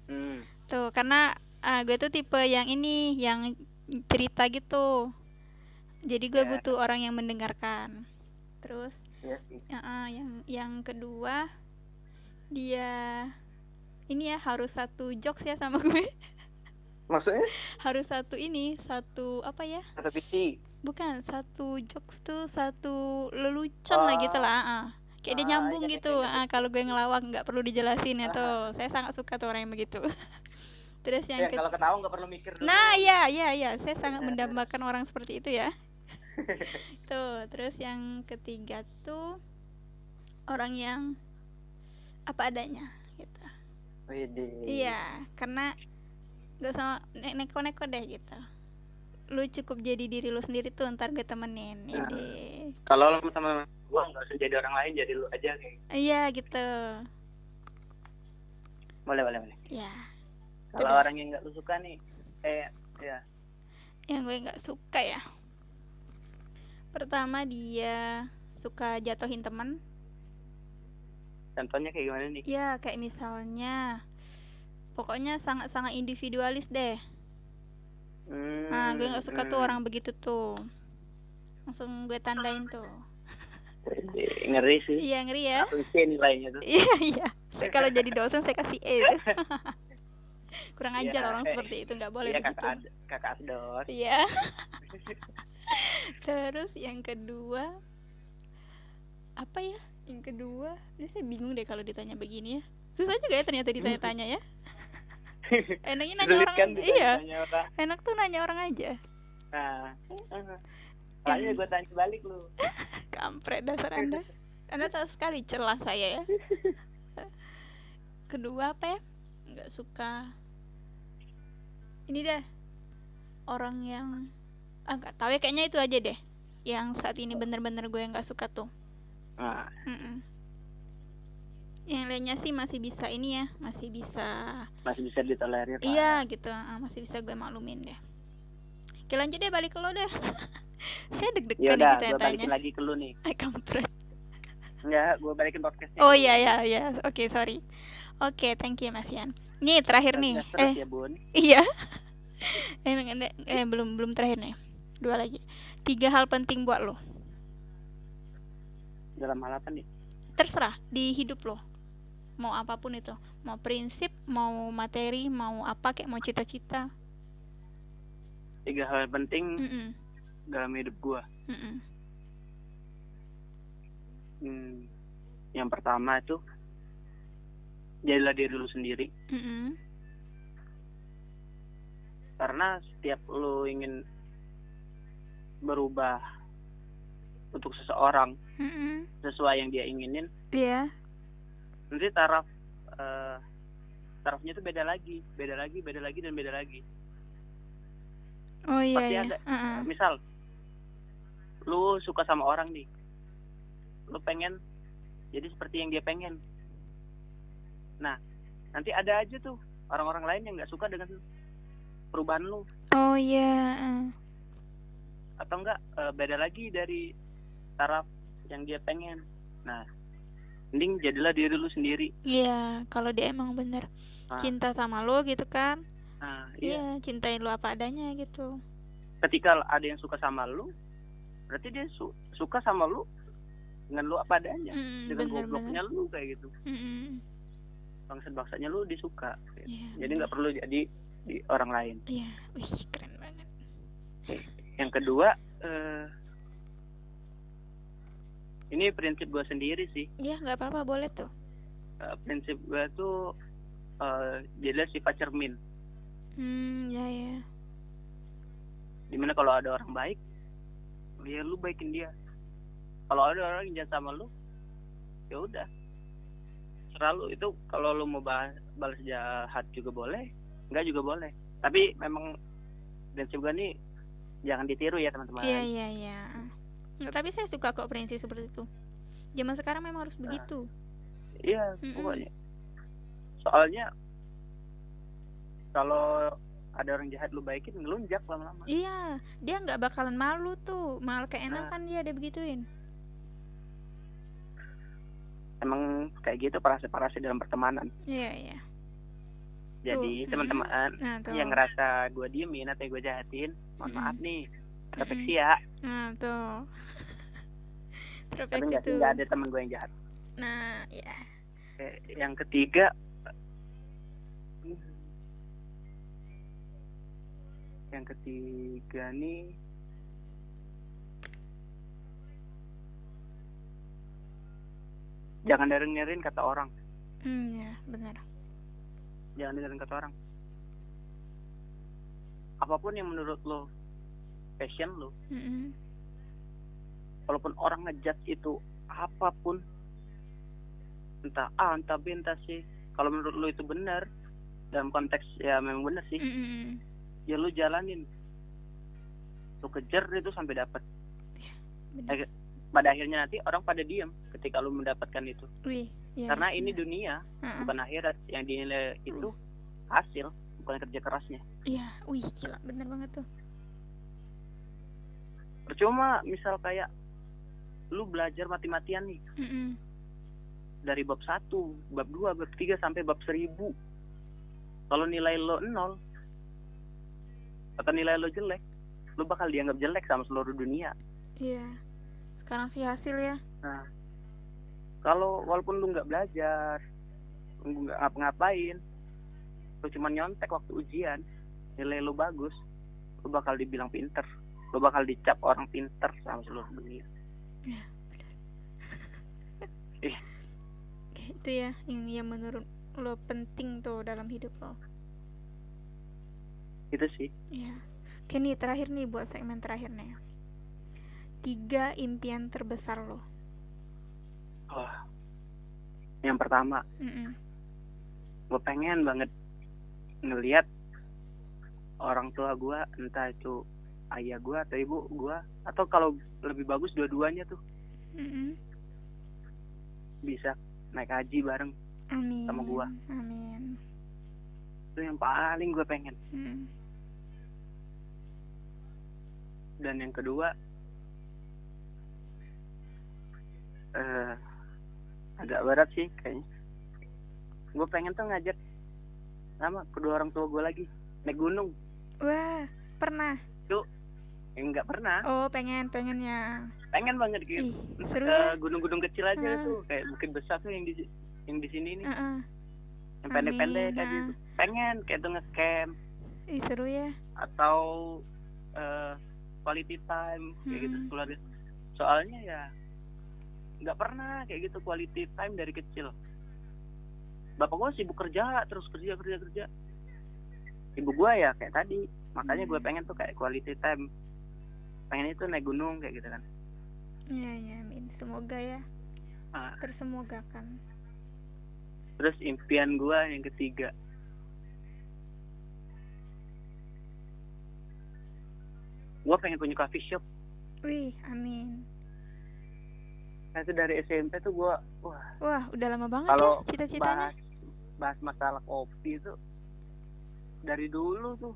Hmm. tuh karena ah, gue tuh tipe yang ini yang cerita gitu. Jadi gue Ya. butuh orang yang mendengarkan. Terus iya sih. ya, ah, yang yang kedua dia ini ya harus satu jokes ya sama gue. Maksudnya? Harus satu ini satu apa ya? Satu visi bukan satu jokes tuh satu lelucon lah gitu lah ah. kayak dia Ah, nyambung iya, gitu. iya, iya. ah kalau gue ngelawak nggak perlu dijelasin ya tuh saya sangat suka tuh orang yang begitu. Terus yang ya, ke- kalau ketawa nggak perlu mikir dulu. Nah iya iya iya. Saya sangat mendambakan orang seperti itu ya. Tuh terus yang ketiga tuh orang yang apa adanya gitu. Widih. iya karena gak usah ne- neko-neko deh gitu lu cukup jadi diri lu sendiri tuh ntar gue temenin Nah. ide. kalau lo sama gua nggak usah jadi orang lain jadi lu aja kayak iya gitu. Boleh boleh boleh. Ya kalau orang yang nggak lu suka nih eh ya. Yang gue nggak suka ya. Pertama dia suka jatuhin teman contohnya kayak gimana nih? Ya kayak misalnya pokoknya sangat-sangat individualis deh hmm, nah gue nggak suka tuh hmm. orang begitu tuh. Langsung gue tandain tuh. Ngeri sih. Iya ngeri ya. C nilainya tuh. Iya iya. Saya kalau jadi dosen saya kasih E tuh. kurang Iya, ajar orang eh, seperti itu nggak boleh iya begitu. Kakak Ad- kakak Asdos iya. Terus yang kedua apa ya? Yang kedua ini saya bingung deh kalau ditanya begini ya. Susah juga ya ternyata ditanya-tanya ya enaknya nanya orang kan aja. iya. orang. enak tuh nanya orang aja. Nah Soalnya gue tanya balik lu. Kampret dasar anda. Anda tahu sekali celah saya ya. Kedua apa ya nggak suka. Ini deh orang yang ah nggak tahu ya kayaknya itu aja deh. Yang saat ini bener-bener gue nggak suka tuh. Mm-mm. Yang lainnya sih masih bisa ini ya masih bisa masih bisa ditolerir iya gitu ah, masih bisa gue maklumin deh oke lanjut deh balik ke lo deh saya ya deg-degan nih udah gue ditanya-tanya balikin lagi ke lu nih Ay, kampret enggak gue balikin podcastnya Oh iya ya ya, oke sorry. Oke, thank you Mas Ian. Nih terakhir nih. Terus Eh ya bun iya. eh, nggak- eh belum belum terakhir nih. Dua lagi. Tiga hal penting buat lo. dalam hal apa nih Terserah di hidup lo. Mau apa pun itu. Mau prinsip, mau materi, mau apa kayak mau cita-cita. tiga hal penting Mm-mm, dalam hidup gue mm-mm. hmm, yang pertama itu jadilah diri lu sendiri Mm-mm. karena setiap lu ingin berubah untuk seseorang Mm-mm. sesuai yang dia inginin Iya. Nanti taraf eh, tarafnya itu beda lagi beda lagi beda lagi dan beda lagi Oh iya Pasti iya. ada. Mm-mm. misal lu suka sama orang nih lu pengen jadi seperti yang dia pengen nah nanti ada aja tuh orang-orang lain yang nggak suka dengan perubahan lu Oh iya. mm. atau enggak eh, beda lagi dari taraf yang dia pengen nah mending jadilah diri lu sendiri Iya, kalau dia emang bener Nah. cinta sama lo gitu kan. nah iya Iya, cintain lu apa adanya gitu. ketika ada yang suka sama lu berarti dia su- suka sama lu dengan lu apa adanya Mm, dengan bener, gobloknya bener. lu kayak gitu Mm-mm. bangsat bangsatnya lu disuka Iya, jadi nggak perlu jadi di orang lain Iya, wih keren banget. yang kedua eh ini prinsip gue sendiri sih. Iya, nggak apa-apa, boleh tuh. Eh, prinsip gue tuh eh dia sifat cermin. Hmm, ya ya. di mana kalau ada orang baik ya lu baikin dia. Kalau ada orang yang jahat sama lu ya udah. Selalu itu kalau lu mau bahas, balas jahat juga boleh enggak juga boleh. Tapi memang prinsip gue nih jangan ditiru ya teman-teman. Iya, iya, iya. Nggak, tapi saya suka kok prinsip seperti itu. Zaman sekarang memang harus begitu. iya Mm-mm. pokoknya soalnya kalau ada orang jahat lu baikin ngelunjak lama-lama Iya, dia nggak bakalan malu tuh. Malah keenakan dia ada begituin. emang kayak gitu parasi-parasi dalam pertemanan Iya, iya. jadi teman-teman Nah, tuh. yang ngerasa gue diemin atau gue jahatin mohon Mm-mm. maaf nih Mm-mm. refleksi ya Nah, tuh. tapi nggak sih tuh. nggak ada teman gue yang jahat Nah, ya. Yang ketiga yang ketiga nih jangan dengerin kata orang Hmm, ya, benar. jangan dengerin kata orang apa pun yang menurut lo passion lo Mm-mm. walaupun orang ngejudge itu apa pun entah A entah B entah C kalau menurut lo itu benar dalam konteks ya memang benar sih Mm-mm. ya lu jalanin lu kejar itu sampai dapat. Eh, pada akhirnya nanti orang pada diam ketika lu mendapatkan itu Wih, ya, karena ini benar. dunia Heeh. bukan akhirat yang dinilai itu hasil bukan kerja kerasnya Iya, wih gila, bener banget tuh. Percuma misal kayak lu belajar mati-matian nih Mm-mm. dari bab 1, bab 2, bab 3 sampai bab 1000 kalau nilai lo nol atau nilai lo jelek lu bakal dianggap jelek sama seluruh dunia Iya. Sekarang sih hasil ya. Nah, kalau walaupun lu nggak belajar, lu nggak ngapa-ngapain, lu cuma nyontek waktu ujian, nilai lu bagus, lu bakal dibilang pinter, lu bakal dicap orang pinter sama seluruh dunia. Kayak itu ya, yang yang menurut lo penting tuh dalam hidup lo. Itu sih. Iya. Oke nih terakhir nih buat segmen terakhir nih. Tiga impian terbesar lo. Oh. Yang pertama, Mm-mm. gue pengen banget ngelihat orang tua gue, entah itu ayah gue atau ibu gue, atau kalau lebih bagus dua-duanya tuh Mm-mm. bisa naik haji bareng. Amin. Sama gua. Amin. Itu yang paling gue pengen. Mm. dan yang kedua eh agak berat sih kayaknya gue pengen tuh ngajak sama kedua orang tua gue lagi naik gunung Wah, pernah. eh, nggak pernah Oh, pengen, pengennya. pengen banget gitu Ih, seru ke ya. gunung-gunung kecil aja Ah. tuh kayak bukit besar tuh yang di yang di sini nih Heeh. yang pendek-pendek aja tuh pengen kayak tuh ngecamp Ih, seru ya. atau eh, quality time kayak gitu Mm-mm. keluarga soalnya ya nggak pernah kayak gitu quality time dari kecil bapak gue sibuk kerja terus kerja kerja kerja ibu gue ya kayak tadi makanya gue Hmm. pengen tuh kayak quality time pengen itu naik gunung kayak gitu kan Iya, iya, amin. Semoga ya. Ah. Tersemogakan. terus impian gue yang ketiga gue pengen punya coffee shop Wih, amin. nah, itu dari SMP tuh gue wah Wah, udah lama banget Kalau ya cita-citanya. bahas bahas masalah kopi itu dari dulu tuh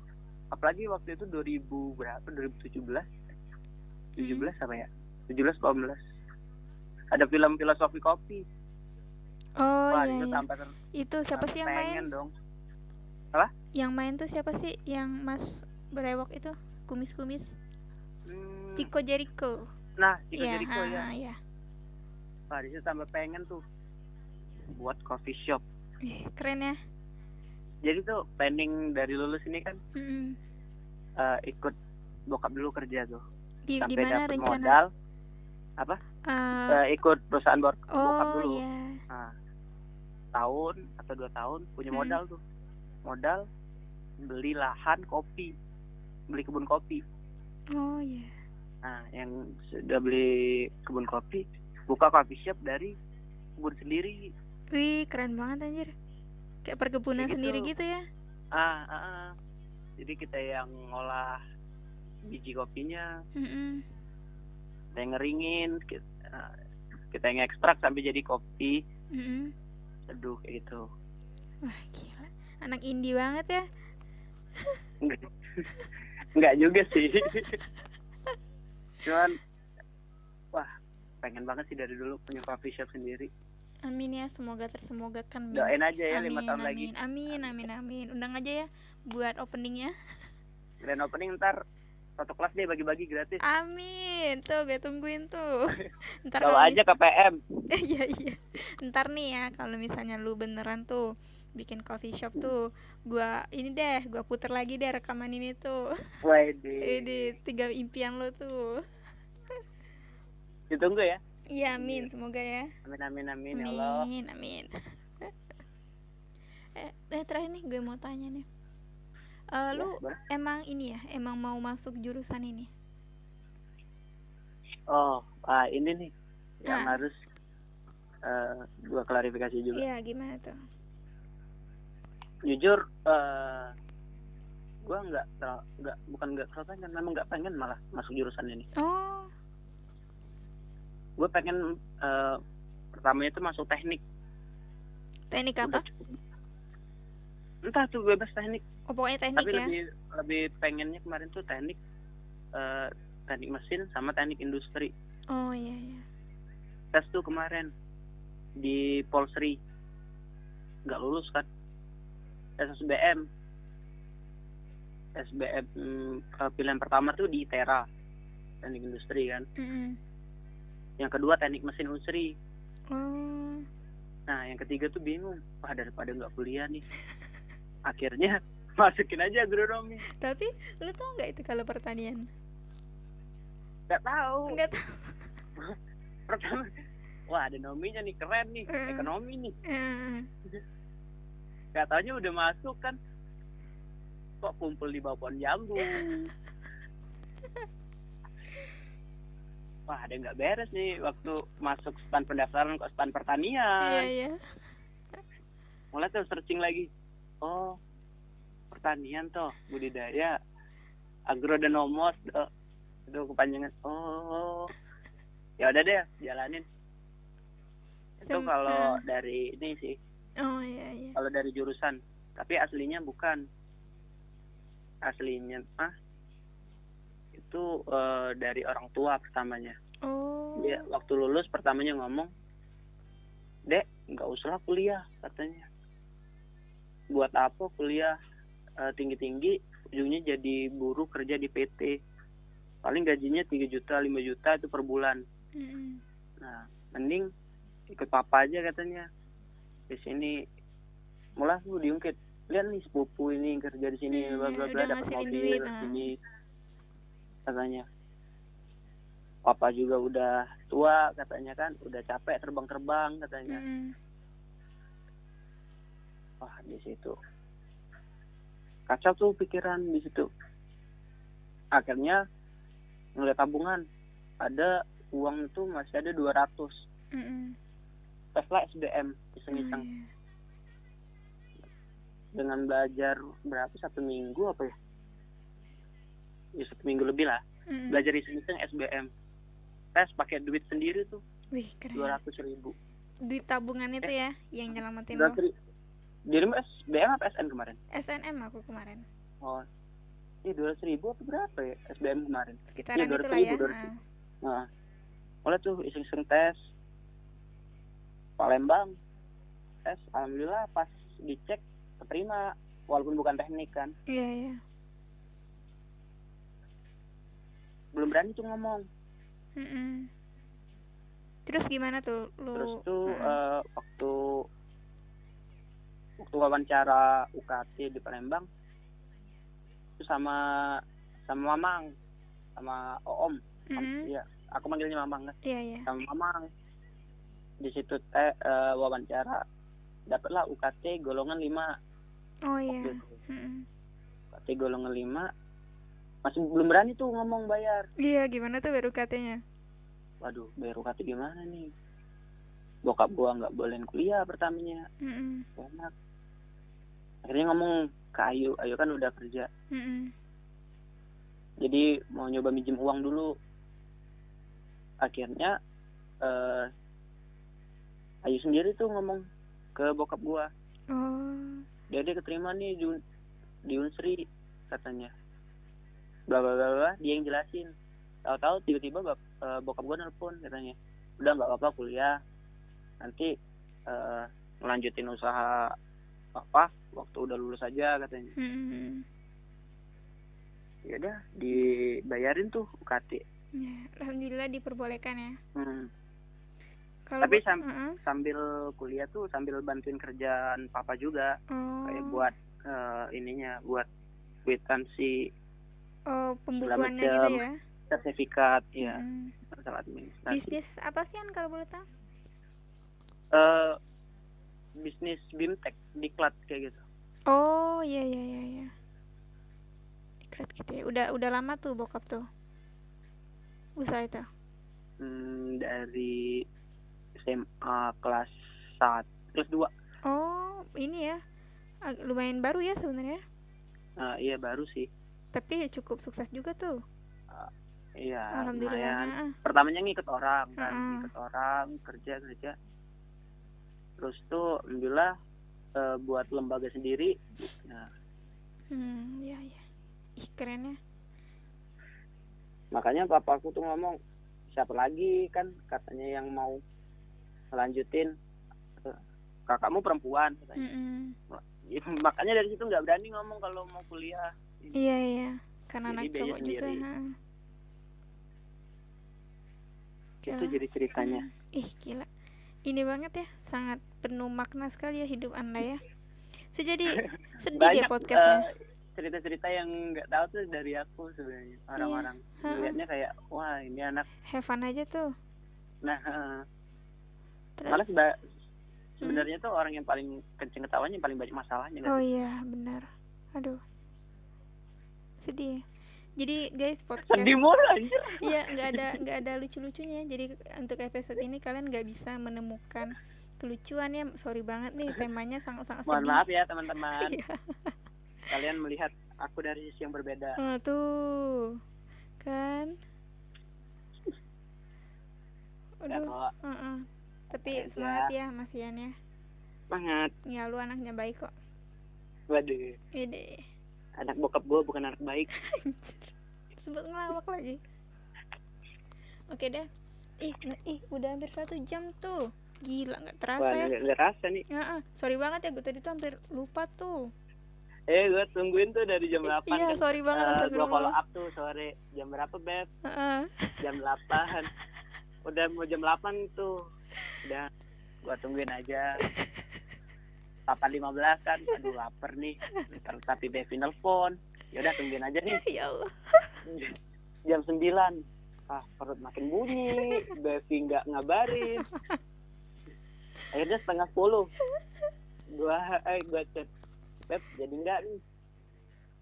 apalagi waktu itu 2000 berapa 2017 17 apa ya 17 18 ada film filosofi kopi Oh, wah iya, itu iya. sampai ter- Itu siapa sih yang main? pengen dong Yang main tuh siapa sih? Yang Mas berewok itu? Kumis-kumis. Hmm, Chico Jericho. nah Chico Iya, Jericho ya ah, iya. wah di situ tambah pengen tuh buat coffee shop Ih, keren ya jadi tuh planning dari lulus ini kan Mm-mm. eh, ikut bokap dulu kerja tuh di sampai dapet rencana? modal Eh, eh, ikut perusahaan bor- bokap oh dulu. iya. Nah tahun atau dua tahun punya Hmm. modal tuh. Modal beli lahan kopi beli kebun kopi. Oh iya. Nah yang sudah beli kebun kopi buka coffee shop dari kebun sendiri. Wih keren banget anjir. Kayak perkebunan gitu. sendiri gitu ya? Ah, ah, ah. jadi kita yang ngolah biji kopinya Mm-mm. kita yang ngeringin kita, ah, kita yang ekstrak sampai jadi kopi Mm-mm. seduh kayak gitu wah gila anak indie banget ya Enggak. Juga sih. Cuman wah, pengen banget sih dari dulu punya coffee shop sendiri. amin ya semoga tersemogakan. Doain aja ya lima tahun amin, lagi. amin amin amin undang aja ya buat openingnya Grand opening ntar satu kelas deh bagi-bagi gratis. amin tuh gue tungguin tuh ntar kalau aja ke PM. iya iya ntar nih ya kalau misalnya lu beneran tuh bikin coffee shop tuh gua ini deh gua puter lagi deh rekaman ini tuh Waduh. ini tiga impian lu tuh Ditunggu ya. iya amin semoga ya Amin amin amin ya Allah. amin amin eh, eh terakhir nih gue mau tanya nih Ya, lu boleh. emang ini ya emang mau masuk jurusan ini? Oh, ah ini nih yang Ah. harus eh gua klarifikasi juga. iya gimana tuh? Jujur eh gua nggak nggak bukan nggak pengen memang nggak pengen malah masuk jurusan ini. Oh. Gue pengen eh, pertamanya itu masuk teknik. Teknik apa? entah tuh bebas teknik oh pokoknya teknik tapi ya. lebih lebih pengennya kemarin tuh teknik eh, teknik mesin sama teknik industri. Oh iya iya. Tes tuh kemarin di Polsri. Nggak lulus kan? Tes SBM SBM hmm, eh, pilihan pertama tuh di ITERA teknik industri kan. Mm-mm. yang kedua teknik mesin Unsri. Oh. Nah yang ketiga tuh bingung. Wah daripada nggak kuliah nih. Akhirnya masukin aja agronomi tapi lu tau nggak itu kalau pertanian? Nggak tahu nggak tahu pertama wah ada nominya nih keren nih Mm. ekonomi nih. Nggak taunya udah masuk kan. Kok kumpul di bawah pohon jambu? Wah ada nggak beres nih waktu masuk stand pendaftaran kok stand pertanian. Iya iya. Mulai tuh searching lagi. Oh pertanian toh budidaya agronomos toh itu kepanjangan oh. Ya udah deh jalanin. Itu Sem- kalau dari ini sih. Oh iya iya. Kalau dari jurusan tapi aslinya bukan. Aslinya ah itu eh, dari orang tua pertamanya. Oh. Dia waktu lulus pertamanya ngomong dek nggak usah kuliah katanya. Buat apa kuliah tinggi tinggi ujungnya jadi buruh kerja di PT paling gajinya 3 juta 5 juta itu per bulan. Mm-mm. nah mending ikut papa aja katanya. Di sini mulai tuh diungkit. Lihat nih sepupu ini kerja di sini Hmm, bla bla dapat mobil duit, ah. sini katanya. Papa juga udah tua katanya kan. Udah capek terbang terbang katanya. Mm-mm. wah di situ kacau tuh pikiran di situ. Akhirnya ngeliat tabungan ada uang itu masih ada 200 Mm-mm. Tesla SBM iseng-iseng. Iya. dengan belajar berapa satu minggu apa ya? Ya satu minggu lebih lah. Mm-mm. belajar iseng-iseng SBM tes pakai duit sendiri tuh. Dua ratus ribu. Duit tabungan itu ya yang nyelamatin lo dirimu SBM apa SN kemarin? SNM aku kemarin. Oh. Ini dua ratus ribu apa berapa ya SBM kemarin? Sekitaran Iya, 200 itulah ya. ribu, 200 Ah. Nah, mulai tuh iseng-iseng tes. Palembang tes alhamdulillah pas dicek keterima. Walaupun bukan teknik kan. Iya iya. Belum berani tuh ngomong. Mm-mm. terus gimana tuh? Lu terus tuh Heeh. eh, waktu waktu wawancara UKT di Palembang itu sama sama Mamang sama Oom Mm-mm. iya aku manggilnya Mamang kan. Iya iya. Sama Mamang. Di situ eh, wawancara dapatlah UKT golongan 5 oh iya. Gitu. Mm-mm. UKT golongan 5 masih belum berani tuh ngomong bayar. Iya gimana tuh baru katanya waduh bayar UKT gimana nih? Bokap gua nggak bolehin kuliah pertamanya. Mm-mm. enak akhirnya ngomong ke Ayu Ayu kan udah kerja. Mm-mm. jadi mau nyoba minjem uang dulu. Akhirnya eh Ayu sendiri tuh ngomong ke bokap gua. Oh. Dia dia keterima nih di, di Unsri katanya. Bla bla bla bla. dia yang jelasin. Tahu-tahu tiba-tiba bap- eh, bokap gua nelpon katanya. Udah nggak apa-apa kuliah. Nanti eh, melanjutin usaha apa waktu udah lulus aja katanya. Mm-mm. ya udah dibayarin tuh UKT Ya, alhamdulillah diperbolehkan ya. Hmm. kalau Tapi sam- Heeh. sambil kuliah tuh sambil bantuin kerjaan papa juga. Oh. Kayak buat eh, ininya buat kwitansi oh pembukuannya gitu ya? Sertifikat ya Mm-mm. masalah administrasi. Bisnis apa sih An kalau boleh tahu? Eh bisnis bimtek diklat kayak gitu. Oh iya iya iya iya. Diklat gitu ya. Udah udah lama tuh bokap tuh? Usaha itu? Hmm, dari SMA kelas 1 kelas 2 oh ini ya. Lumayan baru ya sebenarnya? Nah, iya baru sih. Tapi cukup sukses juga tuh. Iya alhamdulillah pertamanya ngikut orang kan Heeh. ngikut orang kerja kerja terus tuh alhamdulillah eh, buat lembaga sendiri. Nah, hmm iya iya. Ih keren ya. Makanya papaku tuh ngomong siapa lagi kan? Katanya yang mau melanjutin Eh, kakakmu perempuan katanya. Ya, makanya dari situ nggak berani ngomong kalau mau kuliah. Iya iya. Karena Jadi anak cowok juga itu jadi ceritanya. Hmm. Ih gila. Ini banget ya Sangat penuh makna sekali ya hidup anda ya. Saya jadi sedih banyak podcastnya. eh, cerita-cerita yang nggak tahu tuh dari aku sebenarnya orang-orang. Iya. Ha-ha. melihatnya kayak wah ini anak. Have fun aja tuh. Nah eh, Terus? Malah seba- sebenarnya tuh orang yang paling kenceng ketawanya yang paling banyak masalahnya Oh iya benar. Aduh. Sedih. Ya. Jadi guys podcast sedih mulu anjir. Iya nggak ada nggak ada lucu-lucunya. Jadi untuk episode ini kalian nggak bisa menemukan kelucuan ya Sorry banget nih temanya sangat-sangat mohon maaf ya teman-teman Iya. kalian melihat aku dari sisi yang berbeda Oh, tuh kan ya Aduh kok Heeh. Tapi Aja. semangat ya Mas Ian ya. banget Ya lu anaknya baik kok. waduh Ide. anak bokap gue bukan anak baik Sebut ngelawak lagi. Oke deh. Ih, ih udah hampir satu jam tuh. Gila nggak terasa wah ya. nggak nggak rasa nih. Heeh. Sorry banget ya gue tadi tuh hampir lupa tuh. eh gue tungguin tuh dari jam 8 Iya, kan. sorry banget Eh, gua astagfirullah. follow up tuh sore. Jam berapa beb? Heeh. jam 8 udah mau jam 8 tuh. Udah gua tungguin aja. 8.15 kan. Aduh lapar nih. Ntar tapi Bevi nelfon. Yaudah tungguin aja nih. Ya Allah. jam 9 ah perut makin bunyi. Bevi nggak ngabarin akhirnya setengah 10 gua eh gua chat Beb jadi enggak nih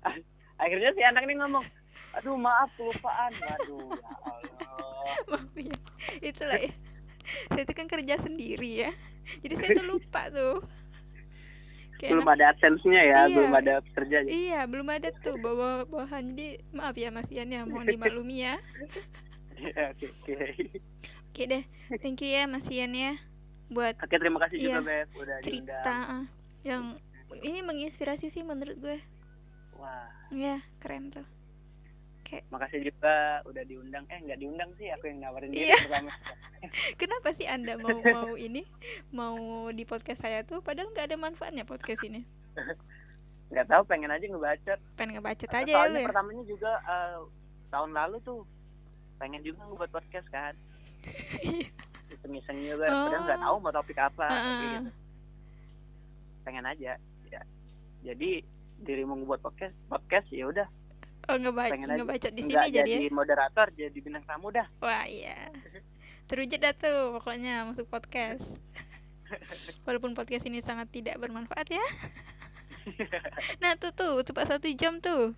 akhirnya si anak nih ngomong aduh maaf kelupaan waduh ya Allah Maaf ya. Itulah ya. Saya itu kan kerja sendiri ya. Jadi saya tuh lupa tuh. Kayak belum ada adsense-nya ya, Iya. belum ada kerja. Iya, belum ada tuh bawa bawahan jadi maaf ya Mas Ian ya, mohon dimaklumi ya. Oke, oke. Oke deh, thank you ya Mas Ian ya buat Oke, terima kasih juga Iya. Beb udah cerita diundang. ah, yang ini menginspirasi sih menurut gue. Wah, Ya, keren tuh. makasih juga udah diundang. Eh, nggak diundang sih, aku yang nawarin diri Iya. pertama. Kenapa sih Anda mau mau ini mau di podcast saya tuh padahal nggak ada manfaatnya podcast ini. Nggak tahu, pengen aja ngebacot. Pengen ngebacot aja ya lu ya. pertamanya juga eh, tahun lalu tuh pengen juga ngebuat podcast kan. iseng-iseng juga Oh. padahal nggak tahu mau topik apa Heeh. kayak gitu. pengen aja ya jadi dirimu buat podcast podcast ya udah Oh ngebaca pengen aja ngebacot di sini jadi jadi ya. moderator jadi bintang tamu dah Wah iya. Terwujud dah tuh pokoknya masuk podcast. Walaupun podcast ini sangat tidak bermanfaat ya. Nah tuh tuh tepat satu jam tuh.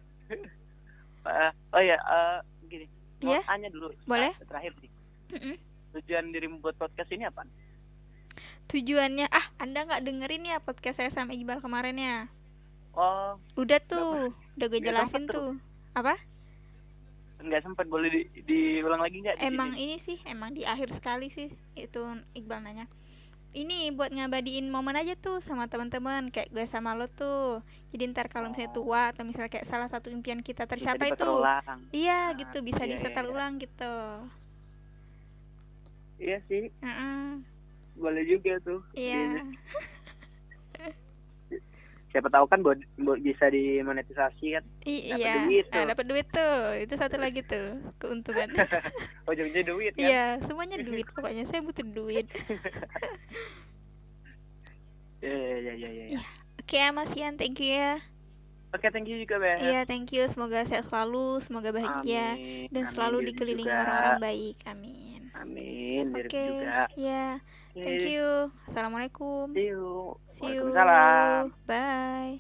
Eh, oh ya eh, gini mau Iya? tanya dulu Boleh. eh, terakhir nih Mm-mm. Tujuan dirimu buat podcast ini apa Tujuannya ah anda nggak dengerin ya podcast saya sama Iqbal kemarin ya? oh Udah tuh, udah gue jelasin sempet tuh. Apa? nggak sempat boleh di, diulang lagi nggak Emang ini sih, emang di akhir sekali sih itu Iqbal nanya. Ini buat ngabadiin momen aja tuh sama teman-teman kayak gue sama lo tuh. Jadi ntar kalau misalnya Oh. tua atau misalnya kayak salah satu impian kita tercapai tuh. ulang. Iya Ah, gitu bisa iya, iya, disetel iya. ulang gitu. Iya sih Heeh, boleh juga tuh Iya. siapa tahu kan buat, buat bisa dimonetisasi kan I- Dapat iya. duit Nah, tuh. dapat duit tuh. Itu satu lagi tuh keuntungan. ujungnya duit kan Iya, semuanya duit pokoknya. Saya butuh duit. iya iya iya iya iya Iya. Oke, Mas Ian, thank you ya. Oke, okay, thank you juga, Beth. Iya, thank you. Semoga sehat selalu, semoga bahagia amin. dan selalu Diri dikelilingi orang-orang baik. Amin. Amin. Oke. Okay. Iya. Yeah. Thank you. Assalamualaikum. See you. See you. Bye. Bye.